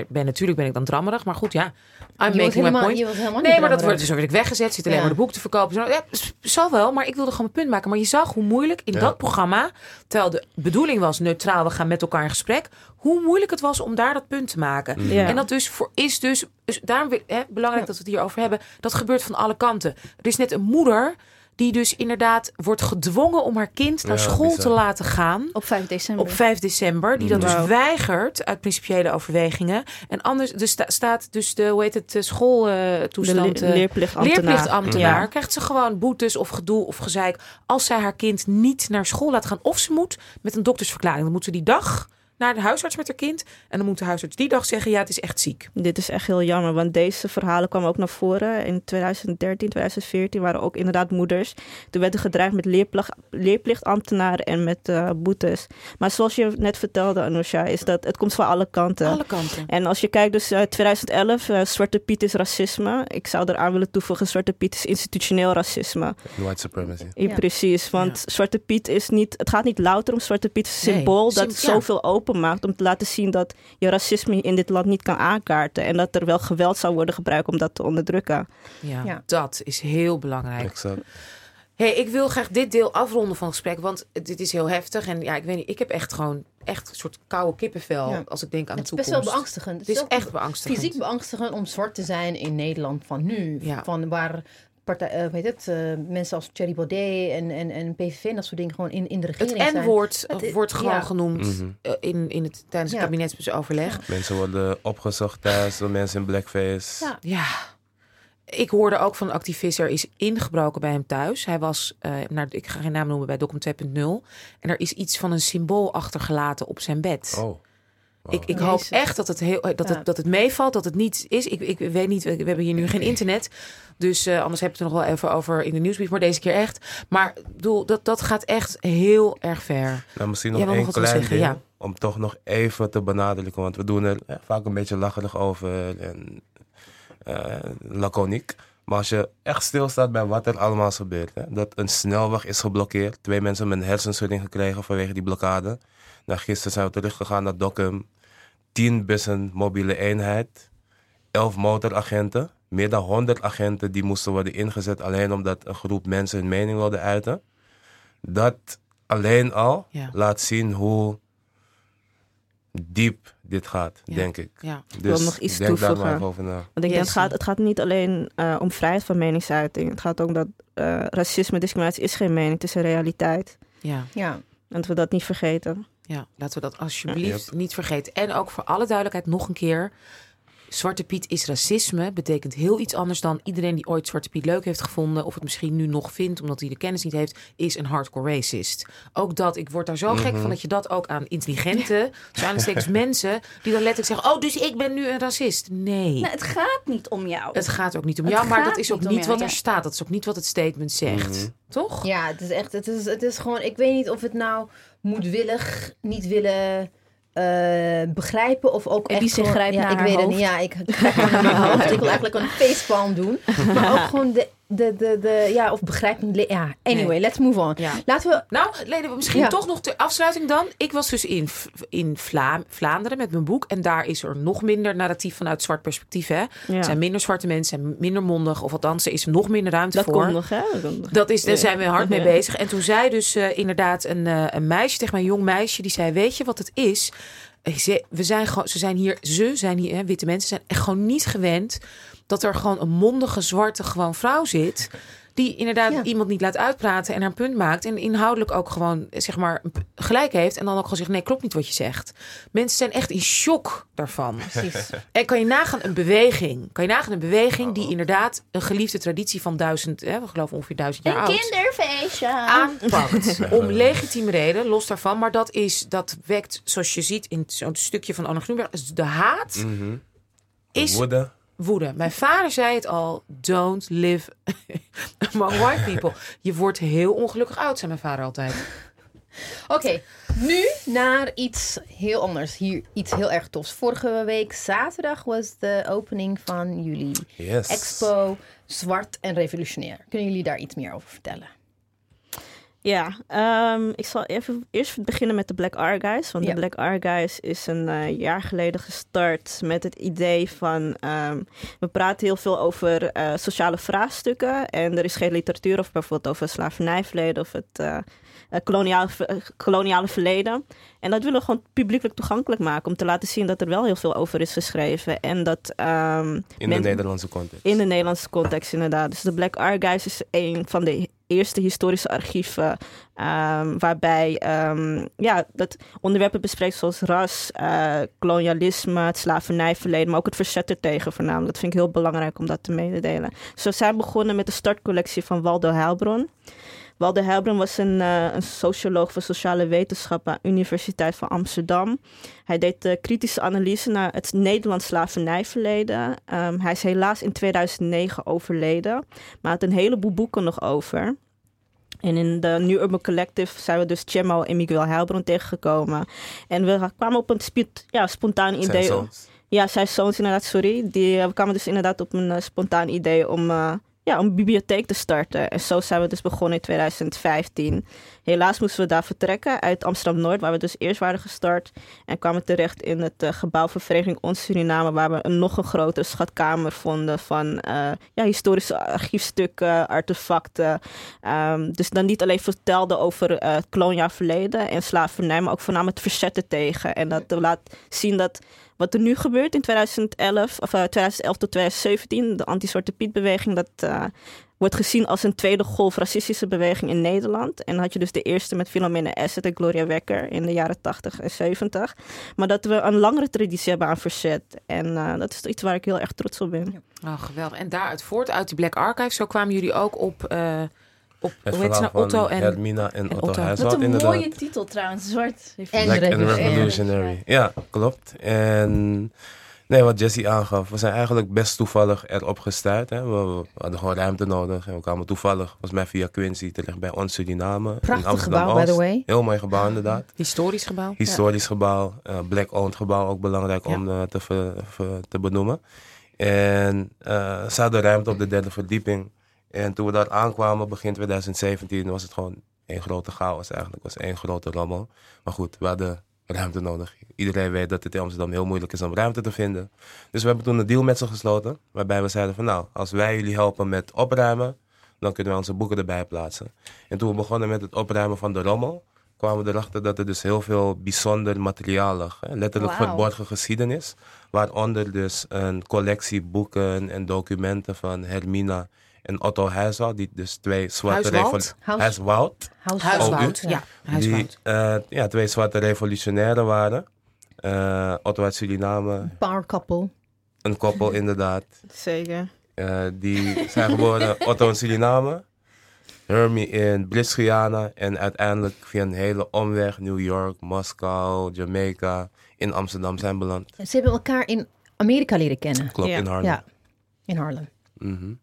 ben, natuurlijk ben ik dan drammerig, maar goed, ja. I'm Je was making my helemaal, point. je was helemaal Nee, maar dat wordt, dus werd ik weggezet. Zit alleen Ja. maar de boek te verkopen. Zo, ja, zal wel, maar ik wilde gewoon een punt maken. Maar je zag hoe moeilijk in Ja. dat programma, terwijl de bedoeling was neutraal, we gaan met elkaar in gesprek, hoe moeilijk het was om daar dat punt te maken. Ja. En dat dus voor, is dus, dus daarom hè, belangrijk dat we het hierover hebben. Dat gebeurt van alle kanten. Er is net een moeder die dus inderdaad wordt gedwongen om haar kind naar Ja, school bizar. te laten gaan. Op 5 december. Op 5 december, die dat dus weigert uit principiële overwegingen. En anders dus sta- staat dus de, hoe heet het, de schooltoestand. de le- leerplichtambtenaar. Leerplichtambtenaar. Ja. Krijgt ze gewoon boetes of gedoe of gezeik. Als zij haar kind niet naar school laat gaan. Of ze moet met een doktersverklaring. Dan moet ze die dag naar de huisarts met haar kind. En dan moet de huisarts die dag zeggen: ja, het is echt ziek. Dit is echt heel jammer, want deze verhalen kwamen ook naar voren. In 2013, 2014 waren ook inderdaad moeders. Toen werd er gedreigd met leerplicht, leerplichtambtenaren en met eh, boetes. Maar zoals je net vertelde, Anousha, is dat het komt van alle kanten. Alle kanten. En als je kijkt, dus eh, 2011, eh, Zwarte Piet is racisme. Ik zou eraan willen toevoegen, Zwarte Piet is institutioneel racisme. White supremacy. Ja, Ja. Precies, want Zwarte Piet is niet, het gaat niet louter om Zwarte Piet, het is een Nee, symbool sim- dat ja. zoveel open maakt om te laten zien dat je racisme in dit land niet kan aankaarten en dat er wel geweld zou worden gebruikt om dat te onderdrukken. Ja, Ja. dat is heel belangrijk. Exact. Hey, ik wil graag dit deel afronden van het gesprek, want dit is heel heftig. En ja, ik weet niet, ik heb echt gewoon echt een soort koude kippenvel Ja. als ik denk aan Het is de best toekomst. wel beangstigend. Het is wel echt beangstigend. fysiek beangstigend om zwart te zijn in Nederland van nu. Ja. Van waar partij, eh, weet het, eh, mensen als Thierry Baudet en, en, en PVV en dat soort dingen gewoon in, in de Het regering zijn. N-woord Het is- wordt gewoon ja. genoemd Mhm. eh, in, in het, tijdens het Ja. kabinetsoverleg. Mensen worden opgezocht thuis door mensen in blackface. Ja. Ja. Ik hoorde ook van een activist, er is ingebroken bij hem thuis. Hij was, eh, naar, ik ga geen naam noemen, bij Docum 2.0. En er is iets van een symbool achtergelaten op zijn bed. Oh. Ik, ik hoop echt dat het, heel, dat, Ja. het, dat het meevalt, dat het niet is. Ik, ik weet niet, we hebben hier nu geen internet. Dus eh, anders hebben we het er nog wel even over in de nieuwsbrief. Maar deze keer echt. Maar ik bedoel, dat, dat gaat echt heel erg ver. Nou, misschien nog één klein zeggen, ding. ja. Om toch nog even te benadrukken. Want we doen er eh, vaak een beetje lacherig over. En eh, laconiek. Maar als je echt stilstaat bij wat er allemaal is gebeurd. Hè, dat een snelweg is geblokkeerd. Twee mensen hebben een hersenschudding gekregen vanwege die blokkade. Nou, gisteren zijn we teruggegaan naar Dokkum. Tien bussen mobiele eenheid. Elf motoragenten. Meer dan 100 agenten die moesten worden ingezet. Alleen omdat een groep mensen hun mening wilde uiten. Dat alleen al Ja. laat zien hoe diep dit gaat, Ja. denk ik. Ja. Dus wil nog iets denk daar maar toevoegen. even over na. Want ik denk, het gaat, het gaat niet alleen eh, om vrijheid van meningsuiting. Het gaat ook dat eh, racisme, discriminatie is geen mening, het is een realiteit. Ja. Ja. En dat we dat niet vergeten. Ja, laten we dat alsjeblieft Yep. niet vergeten. En ook voor alle duidelijkheid nog een keer. Zwarte Piet is racisme. Betekent heel iets anders dan iedereen die ooit Zwarte Piet leuk heeft gevonden. Of het misschien nu nog vindt omdat hij de kennis niet heeft. Is een hardcore racist. Ook dat, ik word daar zo gek van dat je dat ook aan intelligente, dus [LAUGHS] mensen. die dan letterlijk zeggen: Oh, dus ik ben nu een racist. Nee. Nou, het gaat niet om jou. Het gaat ook niet om Het jou, maar dat is ook niet wat er ja. staat. Dat is ook niet wat het statement zegt. Mhm. Toch? Ja, het is echt, het is, het is gewoon, ik weet niet of het nou moedwillig niet willen eh, begrijpen of ook En echt zich grijpt ja, naar ik weet het niet, ja, ik hoofd. Ik wil eigenlijk een facepalm doen, [LAUGHS] maar ook gewoon de, de, de, de ja, of begrijpend, le- ja, anyway, Nee. let's move on. Ja. Laten we, Nou, Lene, misschien Ja. toch nog ter afsluiting dan. Ik was dus in, in Vla Vlaanderen met mijn boek. En daar is er nog minder narratief vanuit zwart perspectief. Hè? Ja. Er zijn minder zwarte mensen, zijn minder mondig. Of althans, er is nog minder ruimte Dat voor. komt nog, hè? Dat komt nog. Dat is, daar zijn we hard mee bezig. En toen zei dus eh, inderdaad een, eh, een meisje tegen mij, een jong meisje, die zei: Weet je wat het is? Ze, we zijn gewoon, ze zijn hier, ze zijn hier, hè, witte mensen zijn echt gewoon niet gewend dat er gewoon een mondige zwarte gewoon vrouw zit. Die inderdaad Ja. iemand niet laat uitpraten en haar punt maakt. En inhoudelijk ook gewoon zeg maar gelijk heeft. En dan ook gewoon zegt: Nee, klopt niet wat je zegt. Mensen zijn echt in shock daarvan. precies. En kan je nagaan een beweging? Kan je nagaan een beweging die inderdaad een geliefde traditie van duizend, hè, we geloven ongeveer duizend jaar Een oud kinderfeestje. aanpakt. Om legitieme reden, los daarvan. Maar dat, is, dat wekt, zoals je ziet in zo'n stukje van Anne Groenberg, is de haat Mhm. is Woede. Mijn vader zei het al, don't live [LAUGHS] among white people. Je wordt heel ongelukkig oud, zei mijn vader altijd. Oké, nu naar iets heel anders. Hier iets heel erg tofs. Vorige week zaterdag was de opening van jullie Yes. expo Zwart en Revolutionair. Kunnen jullie daar iets meer over vertellen? Ja, ehm, ik zal even eerst beginnen met de Black Archives. Want Ja. de Black Archives is een eh, jaar geleden gestart met het idee van... ehm, we praten heel veel over eh, sociale vraagstukken. En er is geen literatuur of bijvoorbeeld over slavernijverleden of het eh, koloniale, ver- eh, koloniale verleden. En dat willen we gewoon publiekelijk toegankelijk maken. Om te laten zien dat er wel heel veel over is geschreven. En dat... ehm, In de Nederlandse context. in de Nederlandse context, inderdaad. Dus de Black Archives is een van de eerste historische archieven. ehm, waarbij um, ja, dat onderwerpen bespreekt zoals ras, uh, kolonialisme, het slavernijverleden, maar ook het verzet ertegen voornamelijk. Dat vind ik heel belangrijk om dat te mededelen. Dus we zijn begonnen met de startcollectie van Waldo Heilbron. Waldo Heilbron was een, uh, een socioloog van sociale wetenschappen aan de Universiteit van Amsterdam. Hij deed uh, kritische analyse naar het Nederlands slavernijverleden. Um, hij is helaas in 2009 overleden, maar had een heleboel boeken nog over. En in de New Urban Collective zijn we dus Chemo en Miguel Heilbron tegengekomen. En we kwamen op een ja, spontaan idee. Zijn. Ja, zijn zoons inderdaad, sorry. Die, we kwamen dus inderdaad op een uh, spontaan idee om ja, om een bibliotheek te starten. En zo zijn we dus begonnen in 2015. Helaas moesten we daar vertrekken uit Amsterdam-Noord, waar we dus eerst waren gestart. En kwamen terecht in het uh, gebouw van Vereniging Ons Suriname, waar we een nog een grotere schatkamer vonden van uh, ja, historische archiefstukken, artefacten. Um, dus dan niet alleen vertelde over uh, het koloniaal verleden en slavernij, maar ook voornamelijk het verzetten tegen. En dat laat zien dat wat er nu gebeurt in 2011, of uh, 2011 tot 2017, de anti-Zwarte Piet-beweging, dat uh, wordt gezien als een tweede golf racistische beweging in Nederland. En dan had je dus de eerste met Philomena Asset en Gloria Wekker in de jaren 80 en 70. Maar dat we een langere traditie hebben aan verzet. En uh, dat is iets waar ik heel erg trots op ben. Oh, geweldig. En daaruit voort, uit die Black Archive, zo kwamen jullie ook op... Uh, op het hoe nou? Otto en Hermina en, en Otto, Otto. Huishoud, Wat een inderdaad. mooie titel trouwens. Zwart. heeft- En Black and Revolutionary. Ja, klopt. En nee, wat Jesse aangaf, we zijn eigenlijk best toevallig erop gestuurd. Hè. We, we hadden gewoon ruimte nodig en we kwamen toevallig, volgens mij via Quincy, terecht bij ons Suriname. in Prachtig gebouw, by the way. Heel mooi gebouw inderdaad. Historisch gebouw. Historisch gebouw, eh, black-owned gebouw, ook belangrijk om eh, te, ver- ver- te benoemen. En eh ze hadden ruimte op de derde verdieping. En toen we daar aankwamen, begin 2017, was het gewoon één grote chaos eigenlijk. Het was één grote rommel. Maar goed, we hadden ruimte nodig. Iedereen weet dat het in Amsterdam heel moeilijk is om ruimte te vinden. Dus we hebben toen een deal met ze gesloten. Waarbij we zeiden van nou, als wij jullie helpen met opruimen, dan kunnen wij onze boeken erbij plaatsen. En toen we begonnen met het opruimen van de rommel, kwamen we erachter dat er dus heel veel bijzonder materiaal lag. Hè? Letterlijk verborgen geschiedenis. Waaronder dus een collectie boeken en documenten van Hermina en Otto Huiswoud. Die dus twee zwarte Huiswoud? revol- Huis- Huiswoud. Huiswoud. Oh, Ja, Die eh, ja, twee zwarte revolutionairen waren. Eh, Otto uit Suriname, Power couple. een koppel [LAUGHS] inderdaad. Zeker. Eh, die zijn geboren [LAUGHS] Otto in Suriname, Hermie in Brits-Guyana en uiteindelijk via een hele omweg New York, Moskou, Jamaica in Amsterdam zijn beland. Ze hebben elkaar in Amerika leren kennen. Klopt, Ja. in Harlem. Ja, in Harlem. Mhm.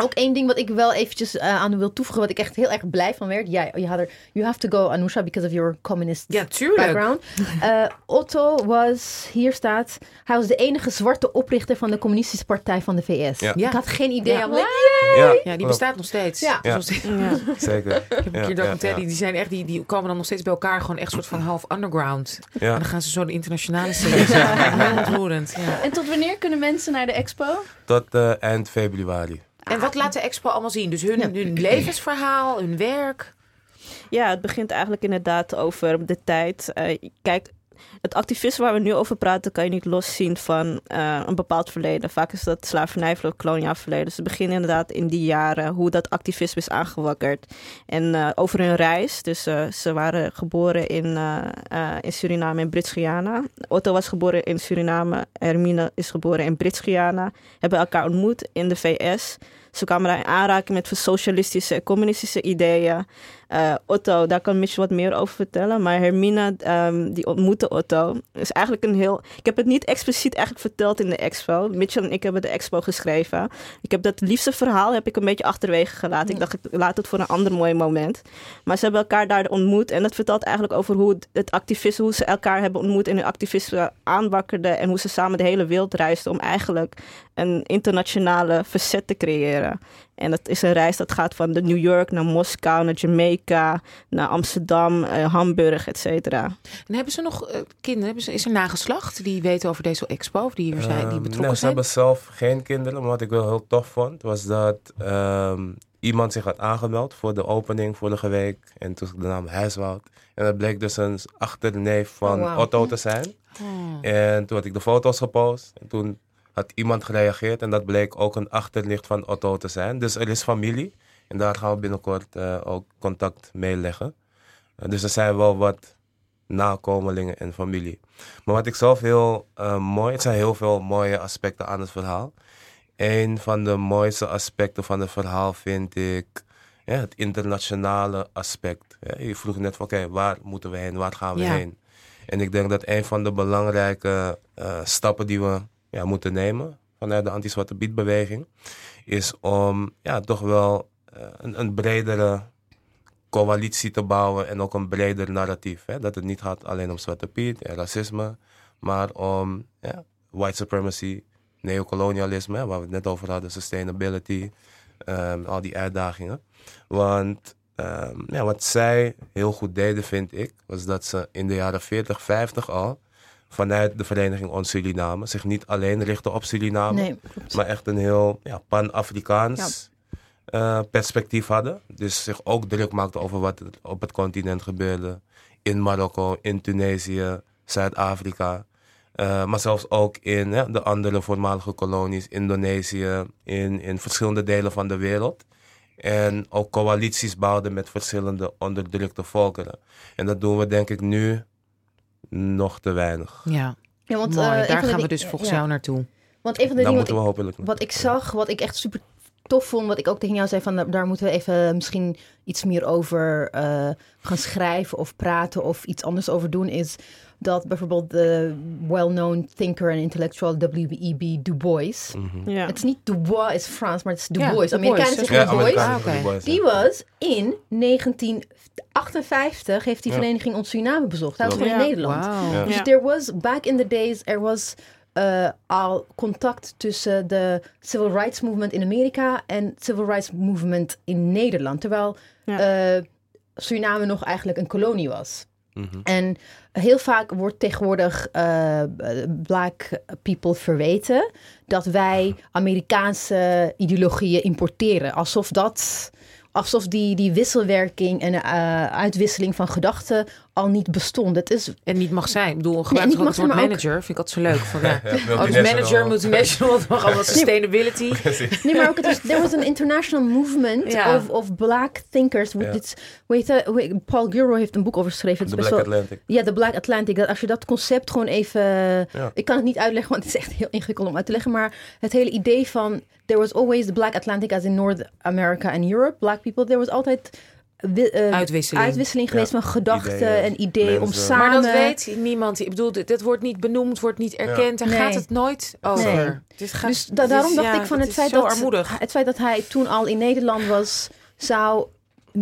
Ook één ding wat ik wel eventjes eh, aan wil toevoegen, wat ik echt heel erg blij van werd. Ja, je had er, you have to go, Anusha, because of your communist Ja, tuurlijk. background. Eh, Otto was, hier staat, hij was de enige zwarte oprichter van de communistische partij van de VS. Ja. Ja. Ik had geen idee. Ja. Like, Ja, Ja, die bestaat nog steeds. Ja. Nog steeds- Ja. Zeker. Ik heb een Ja, keer documentaire, ja, die zijn echt, die, die komen dan nog steeds bij elkaar, gewoon echt soort van half underground. ja. En dan gaan ze zo de internationale series aan. Heel ontroerend. Ja. En tot wanneer kunnen mensen naar de expo? Tot eh, eind februari. En wat laat de expo allemaal zien? Dus hun, levensverhaal, hun werk. Ja, het begint eigenlijk inderdaad over de tijd. Eh, kijk, het activisme waar we nu over praten, kan je niet loszien van eh, een bepaald verleden. Vaak is dat slavernij koloniaal verleden. Dus het begint inderdaad in die jaren hoe dat activisme is aangewakkerd. En eh, over hun reis. Dus eh, ze waren geboren in, in Suriname en Brits-Guyana. Otto was geboren in Suriname. Hermine is geboren in Brits-Guyana. Hebben elkaar ontmoet in de VS. Ze kwamen daar in aanraking met socialistische en communistische ideeën. Eh, Otto, daar kan Mitch wat meer over vertellen. Maar Hermina, ehm, die ontmoette Otto. is eigenlijk een heel... Ik heb het niet expliciet eigenlijk verteld in de expo. Mitchell en ik hebben de expo geschreven. Ik heb dat liefste verhaal heb ik een beetje achterwege gelaten. Ik dacht, ik laat het voor een ander mooi moment. Maar ze hebben elkaar daar ontmoet. En dat vertelt eigenlijk over hoe het, het activisme... hoe ze elkaar hebben ontmoet en hun activisme aanwakkerden. En hoe ze samen de hele wereld reisden... om eigenlijk een internationale verzet te creëren. En dat is een reis dat gaat van de New York naar Moskou, naar Jamaica, naar Amsterdam, eh, Hamburg, et cetera. En hebben ze nog eh, kinderen? Hebben ze, is er nageslacht die weten over deze expo? Of die hier zijn, die Ehm, betrokken nee, ze zijn? hebben zelf geen kinderen. Maar wat ik wel heel tof vond, was dat ehm, iemand zich had aangemeld voor de opening vorige week. En toen de naam Huiswoud. En dat bleek dus een achterneef van Oh, wauw. Otto te zijn. Oh. En toen had ik de foto's gepost. En toen had iemand gereageerd. En dat bleek ook een achterlicht van Otto te zijn. Dus er is familie. En daar gaan we binnenkort eh, ook contact mee leggen. Eh, dus er zijn wel wat nakomelingen en familie. Maar wat ik zelf heel eh, mooi... Het zijn heel veel mooie aspecten aan het verhaal. Een van de mooiste aspecten van het verhaal vind ik... Ja, het internationale aspect. Ja, je vroeg net van, oké, waar moeten we heen? Waar gaan we Ja. heen? En ik denk dat een van de belangrijke stappen die we ja, moeten nemen vanuit de anti-zwarte biedbeweging, is om ja, toch wel eh, een, een bredere coalitie te bouwen en ook een breder narratief. Hè? Dat het niet gaat alleen om Zwarte Piet en racisme, maar om ja, white supremacy, neocolonialisme, waar we het net over hadden, sustainability, Ehm, al die uitdagingen. Want ehm, ja, wat zij heel goed deden, vind ik, was dat ze in de jaren 40, 50 al vanuit de vereniging On Suriname zich niet alleen richten op Suriname, Nee, maar echt een heel ja, pan-Afrikaans eh, perspectief hadden. Dus zich ook druk maakten over wat er op het continent gebeurde. In Marokko, in Tunesië, Zuid-Afrika. Eh, maar zelfs ook in hè, de andere voormalige kolonies, Indonesië, in, in verschillende delen van de wereld. En ook coalities bouwden met verschillende onderdrukte volkeren. En dat doen we denk ik nu nog te weinig. Ja, Ja, want, mooi. eh, Daar gaan we dus volgens ja. jou naartoe. Want een van de dingen moeten wat we ik, hopelijk wat ik zag, wat ik echt super tof vond, wat ik ook tegen jou zei, van daar- moeten we even misschien iets meer over eh, gaan schrijven of praten of iets anders over doen, is dat bijvoorbeeld de well-known thinker en intellectual W.E.B. Du Bois. Ja. het is niet Dubois, is Frans, maar het is Du Bois. Du Bois, Amerikanen zeggen Du Bois. Ah, Die was in 1958 heeft die Ja. vereniging ons Suriname bezocht. Hij was gewoon in. Nederland. Dus there was, back in the days, er was eh, al contact tussen de civil rights movement in Amerika en civil rights movement in Nederland. Terwijl Ja. eh, Suriname nog eigenlijk een kolonie was. Mhm. En heel vaak wordt tegenwoordig eh, black people verweten dat wij Amerikaanse ideologieën importeren. Alsof dat, alsof die, die wisselwerking en eh, uitwisseling van gedachten al niet bestond. Het is En niet mag zijn. Ik bedoel, gebruik het woord ook- manager. Vind ik altijd zo leuk. Van, [LAUGHS] ja. Ja, multinational. manager, multinational, het mag allemaal sustainability. [LAUGHS] Nee, maar ook het there was an international movement Ja. of, of black thinkers. Ja. Dit, weet Paul Gilroy heeft een boek over geschreven. Is Black wel, Atlantic. ja, de Black Atlantic. Dat als je dat concept gewoon even... Ja. Ik kan het niet uitleggen, want het is echt heel ingewikkeld om uit te leggen. Maar het hele idee van... There was always the Black Atlantic as in North America and Europe. Black people. There was altijd... wi- eh, Uitwisseling. uitwisseling geweest Ja. van gedachten Ideeën, en ideeën om samen... Maar dat weet niemand. Ik bedoel, dit, dit wordt niet benoemd, wordt niet erkend. Daar Nee. gaat het nooit over. Nee. Dit gaat, Dus da- daarom dacht ja, ik van het is feit, dat, armoedig. het feit dat hij toen al in Nederland was, zou,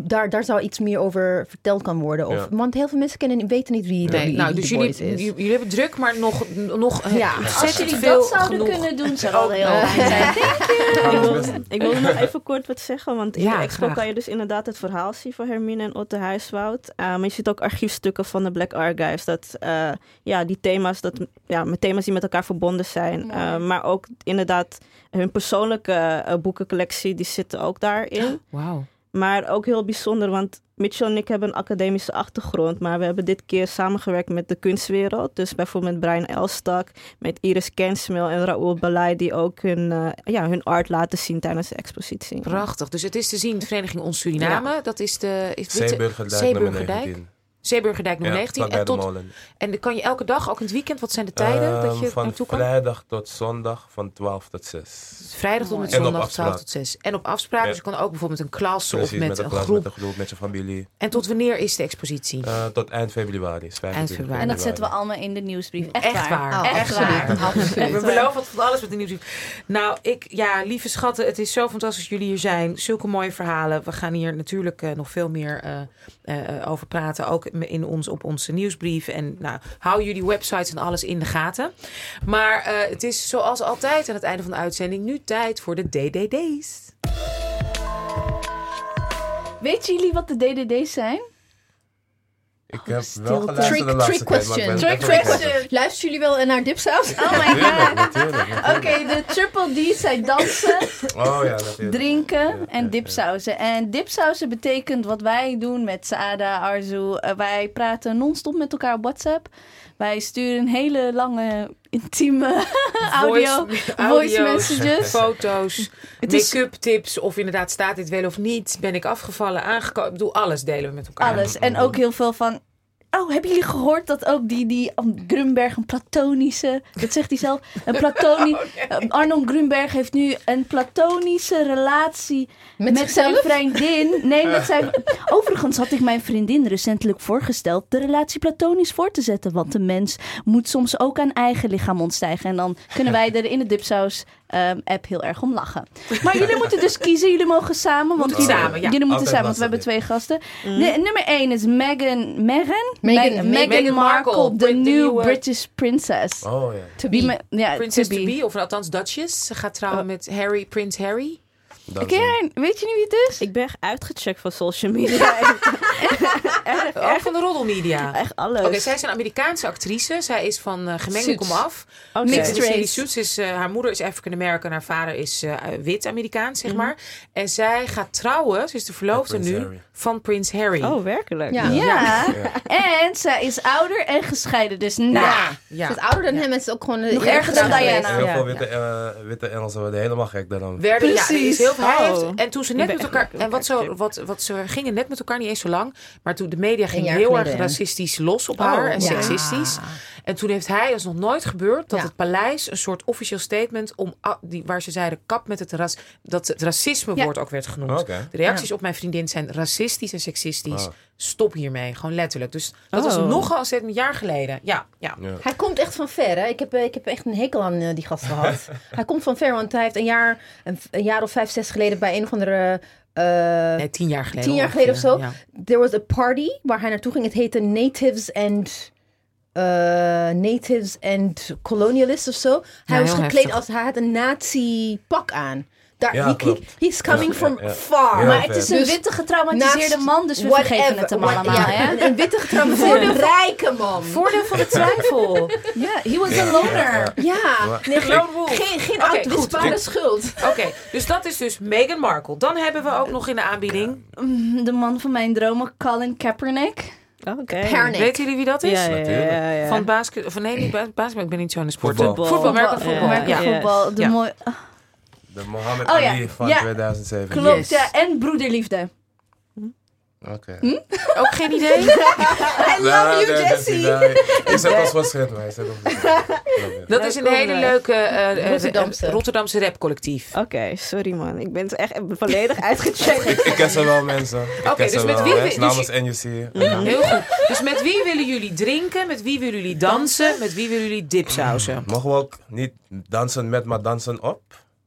daar, daar zou iets meer over verteld kan worden. Of, Ja. Want heel veel mensen kennen, weten niet wie, Nee, wie nou, wie dus Du jullie, is. jullie, jullie hebben druk, maar nog, nog Ja. Als jullie veel dat zouden genoeg. kunnen doen, zou dat Ook heel nog. fijn zijn. [LAUGHS] Ik wil, ik wil nog even kort wat zeggen, want in Ja, de expo graag. kan je dus inderdaad het verhaal zien van Hermine en Otto Huiswoud. Uh, maar je ziet ook archiefstukken van de Black Archives, dat eh, ja, die thema's, dat, ja, met thema's die met elkaar verbonden zijn. Uh, maar ook inderdaad hun persoonlijke uh, boekencollectie, die zitten ook daarin. Wauw. Maar ook heel bijzonder, want Mitchell en ik hebben een academische achtergrond. Maar we hebben dit keer samengewerkt met de kunstwereld. Dus bijvoorbeeld met Brian Elstak, met Iris Kensmil en Raoul Balai... die ook hun, uh, ja, hun art laten zien tijdens de expositie. Prachtig. Dus het is te zien, de Vereniging Ons Suriname. Dat is de... Is Zeeburgerdijk Zeeburgerdijk. 19. Zeeburgerdijk nummer Ja, 19. vlakbij En, tot, en dan kan je elke dag, ook in het weekend, wat zijn de tijden dat Ehm, je van naartoe kan? vrijdag tot zondag van 12 tot 6. Vrijdag tot met zondag afspraak. 12 tot 6. En op afspraak, Ja. dus je kan ook bijvoorbeeld een klas Precies, of met, met, een een klas, groep. met een groep, met je familie. En tot wanneer is de expositie? Eh, tot eind februari. is 25 februari. En dat zetten we allemaal in de nieuwsbrief. Echt, Echt waar. Oh, Echt absoluut. waar. absoluut. We beloven van alles met de nieuwsbrief. Nou, ik, ja, lieve schatten, het is zo fantastisch dat jullie hier zijn. Zulke mooie verhalen. We gaan hier natuurlijk eh, nog veel meer eh, eh, over praten. Ook in ons, op onze nieuwsbrief. En nou, hou jullie websites en alles in de gaten. Maar eh, het is zoals altijd aan het einde van de uitzending nu tijd voor de DDD's. Weten jullie wat de DDD's zijn? Ik heb stil. wel geluisterd Trick- de laatste trick question. Trick question. Luisteren jullie wel naar Dipsaus? [LAUGHS] Oh my god. Oké, de triple D's zijn dansen, [LAUGHS] Oh ja, drinken en ja. dipsausen. En dipsausen betekent wat wij doen met Saada, Arzu. Eh, wij praten non-stop met elkaar op WhatsApp. Wij sturen een hele lange, intieme audio, voice messages. foto's, make-up tips. Of inderdaad staat dit wel of niet. Ben ik afgevallen, aangekomen. Ik bedoel, alles delen we met elkaar. Alles. En ook heel veel van. Oh, hebben jullie gehoord dat ook die, die Grunberg een platonische. Dat zegt hij zelf. Een platoni [LAUGHS] Oh, Arnold Grunberg heeft nu een platonische relatie Met met, zijn vriendin. Nee, met [LAUGHS] zijn. Overigens had ik mijn vriendin recentelijk voorgesteld de relatie platonisch voor te zetten. Want de mens moet soms ook aan eigen lichaam ontstijgen. En dan kunnen wij er in de dipsaus ehm, app heel erg om lachen. Maar jullie moeten dus kiezen. Jullie mogen samen. Want jullie, samen, ja. jullie moeten Altijd samen, want we hebben twee gasten. Nu- nummer 1 is Meghan. Meghan? Meghan- Meg- Meghan Markle, de new nieuwe- British princess. Oh ja. To be. Princess to to be. be, of althans Duchess. Ze gaat trouwen Oh. met Harry, Prins Harry. Karen, weet je nu wie het is? Ik ben echt uitgecheckt van social media. [LAUGHS] echt, Oh, van de roddelmedia. echt alles. Oké, zij is een Amerikaanse actrice. Zij is van uh, gemengde komaf. Oké. Mixed race. Suits is, eh, haar moeder is African American, haar vader is eh, wit Amerikaans, Mhm. zeg maar. En zij gaat trouwen, ze is de verloofde nu, Harry. van Prins Harry. Oh, werkelijk? Ja. Ja. En zij is ouder en gescheiden, dus nou. ja. ja. Dus ouder dan hem is ook gewoon... Nog erger dan Diana. Heel Ja. veel witte, eh, witte Engelsen worden helemaal gek daarom. Werden, ja, Precies. Hij Oh. heeft, en toen ze net met elkaar. En wat, zo, wat, wat ze gingen net met elkaar niet eens zo lang. Maar toen de media ging heel geleden, erg racistisch los op Oh, haar en ja. seksistisch. En toen heeft hij, dat is nog nooit gebeurd, dat Ja. het paleis een soort officieel statement om die, waar ze zeiden kap met het ras, dat het racisme Ja. woord ook werd genoemd. Oké. De reacties op mijn vriendin zijn racistisch en seksistisch. Stop hiermee, gewoon letterlijk. Dus dat was Oh. nogal eens een jaar geleden. Ja, ja. Ja. Hij komt echt van ver, hè? Ik heb, eh, ik heb echt een hekel aan eh, die gast gehad. [LAUGHS] hij komt van ver, want hij heeft een jaar, een, een jaar of vijf, zes geleden bij een of andere... eh, Nee, tien jaar geleden. Tien jaar geleden of zo. ja. There was a party waar hij naartoe ging. Het heette Natives and... eh, natives and Colonialists of zo. Hij Ja, was gekleed heftig. als... Hij had een nazi-pak aan. Daar, Ja, he- he- he's coming Ja, from ja, ja. far. Ja. Maar het is een Dus witte getraumatiseerde man, dus we Whatever, vergeven het hem allemaal. ja, hè? een, een witte getraumatiseerde rijke man. Voordeel van de twijfel. Ja, he was a loner. Ja, nee, geen, geen, geen Oké, uitwisbare goed. schuld. Oké, dus dat is dus Meghan Markle. Dan hebben we ook nog in de aanbieding. Mm, De man van mijn dromen, Colin Kaepernick. Oké. Kaepernick. Weten jullie wie dat is? Ja, ja, ja, Natuurlijk. ja, ja. Van basket, of nee, niet bas- basketbal. Ik ben niet zo in de sport. Voetbal. Voetbal, Voetbal, voetbal. American Ja. voetbal. De Ja. mooi, De Mohammed Oh ja, Ali van ja. 2007. klopt, Yes. ja. En broederliefde. Oké. [LAUGHS] Ook geen idee? [LAUGHS] I love you, Jessie. Je zet ons wat zet. Dat is een hele leuke eh, eh, Rotterdamse. eh, Rotterdamse rapcollectief. Oké, sorry man. Ik ben echt volledig uitgecheckt. Ik ken ze wel, mensen. Ik Oké, dus met wie dus Namens NUC. Heel goed. Dus met wie willen jullie drinken? Met wie willen jullie dansen? Met wie willen jullie dipsausen? Mogen we ook niet dansen met, maar dansen op?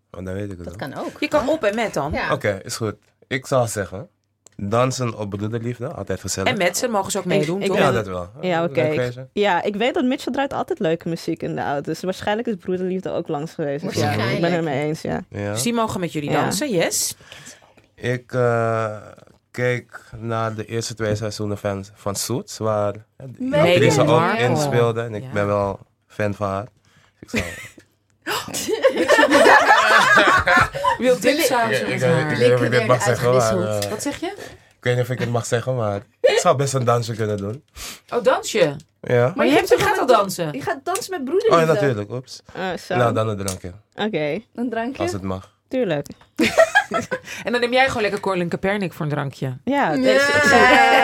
Want dan weet ik het Dat wel. kan ook. Je kan op en met dan. Ja. Oké, is goed. Ik zou zeggen, dansen op broederliefde, altijd gezellig. En met ze mogen ze ook meedoen, ik toch? Ja, dat wel. Ja, oké. Leuk. Ja, ik weet dat Mitchell draait altijd leuke muziek in de auto. Dus waarschijnlijk is Broederliefde ook langs geweest. Ja, ik ben het Waarschijnlijk. er mee eens, ja. Ja. Dus die mogen met jullie Ja. dansen, yes. Ik eh, keek naar de eerste twee seizoenen van, van Suits, waar Meghan actrice ook Markle. in speelde. En ik Ja. ben wel fan van haar. Dus ik zou... [LAUGHS] [LAUGHS] [LAUGHS] Wil dipsausen ik, weet niet of ik dit mag zeggen, maar... uitgewisseld. eh, Wat zeg je? ik weet niet of ik het mag zeggen, maar... Ik zou best een dansje kunnen doen. Oh, dans je? Ja. Maar je, hebt, je gaat al dansen. Je gaat dansen met Oh broederliefde. ja, natuurlijk. Oeps. Eh, zo. Nou, dan een drankje. Oké, Een drankje. Als het mag. tuurlijk. [LAUGHS] En dan neem jij gewoon lekker Colin Kaepernick voor een drankje. Ja, ik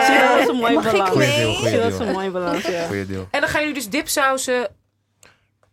zie dat een mooie Mag ik balans. Goeie deal, dat als een mooie balans, ja. Goeie deal. En dan gaan jullie dus dipsausen.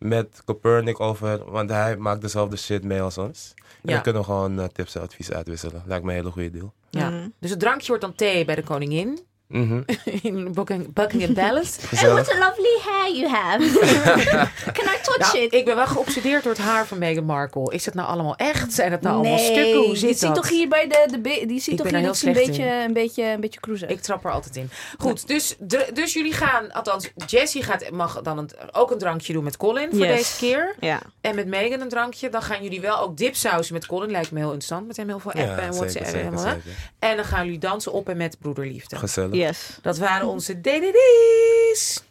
Met Copernic over, want hij maakt dezelfde shit mee als ons. En Ja. dan kunnen we gewoon eh, tips en advies uitwisselen. Lijkt me een hele goede deal. Ja. Mhm. Dus het drankje wordt dan thee bij de koningin. Mhm. [LAUGHS] In Bucking- Buckingham Palace. Gezellig. a lovely hair you have. [LAUGHS] Can I touch Nou, it? ik ben wel geobsedeerd door het haar van Meghan Markle. Is het nou allemaal echt? Zijn het nou allemaal stukken? Hoe die zit ziet dat? toch hier bij de, die ziet Ik toch hier dat een beetje, een beetje, een beetje cruisen. Ik trap er altijd in. Goed, dus, dus jullie gaan, althans, Jessie gaat, mag dan een, ook een drankje doen met Colin voor Yes. deze keer. Ja, En met Megan een drankje. Dan gaan jullie wel ook dipsausen met Colin. Lijkt me heel interessant. Met hem heel veel appen Ja, en WhatsApp. en. En dan gaan jullie dansen op en met broederliefde. Gezellig. Yes. Dat waren onze DDD's.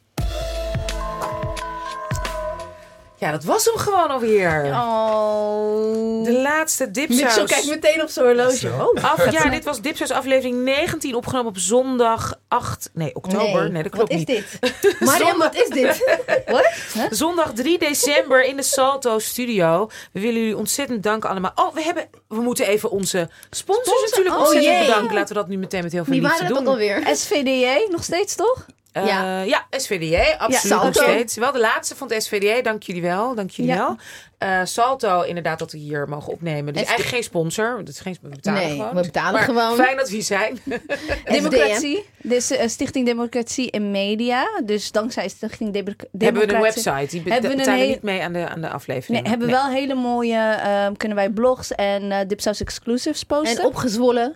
Ja, dat was hem gewoon alweer. Oh. De laatste Mitchell dipsaus. kijkt meteen op zijn horloge. Zo. Oh, Af, ja, dit was Dipsaus aflevering 19, opgenomen op zondag 8, nee, oktober. Nee, dat klopt wat is niet. dit? Mariam, wat is dit? [LAUGHS] Zondag 3 december in de Salto Studio. We willen jullie ontzettend danken allemaal. Oh, we, hebben, we moeten even onze sponsors Sponsor? natuurlijk Oh, ontzettend jee. bedanken. Laten we dat nu meteen met heel veel liefde waren dat doen. ook alweer? SVDJ, nog steeds toch? Eh, ja. Ja. SVDJ, absoluut nog steeds. Wel de laatste van het SVDJ, dank jullie wel. Dank jullie Ja. wel. Eh, Salto, inderdaad, dat we hier mogen opnemen. Dus eigenlijk geen sponsor. Dat is geen, we betalen Nee, gewoon. we betalen Maar gewoon. Fijn dat we hier zijn. [LAUGHS] Democratie. Dus eh, Stichting Democratie en Media. Dus dankzij Stichting Democ- Democratie... Hebben we een website. Die Hebben we een niet mee aan de, aan de aflevering. Nee, hebben we wel hele mooie... ehm, kunnen wij blogs en eh Dipsaus exclusives posten. En opgezwollen.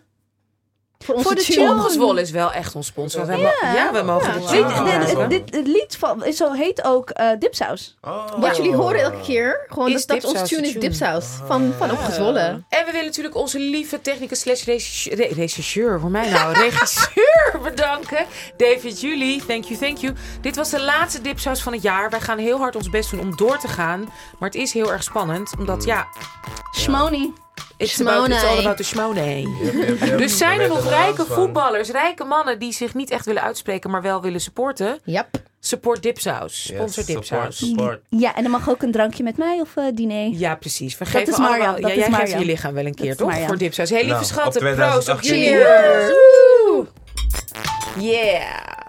Voor onze Voor de chill. Ongezwollen is wel echt ons sponsor. ja, we mogen dit, Ja. dit, lied van, zo heet ook eh, Dipsaus. Oh. Wat jullie horen elke keer, gewoon Is dat, Dipsaus tune is tune. Dipsaus. Van, van Opgezwollen. En we willen natuurlijk onze lieve technicus slash regisseur, voor mij nou, [LAUGHS] regisseur bedanken. David Julie, thank you, thank you. Dit was de laatste dipsaus van het jaar. Wij gaan heel hard ons best doen om door te gaan. Maar het is heel erg spannend, omdat ja, Shmoni. It's, about, it's all about the shmoney. Yep, yep, yep. Dus zijn er nog rijke voetballers, rijke mannen die zich niet echt willen uitspreken, maar wel willen supporten? Yep. Support Dipsaus. Yes, Sponsor support, Dipsaus. support. Ja, en dan mag ook een drankje met mij of eh diner. Ja, precies. We Dat is Marjan, allemaal... dat ja, is jij geeft je lichaam wel een keer, toch? Voor Dipsaus. Hey, lieve Nou, schatten, proost op 2018. jullie. Cheers. Yeah.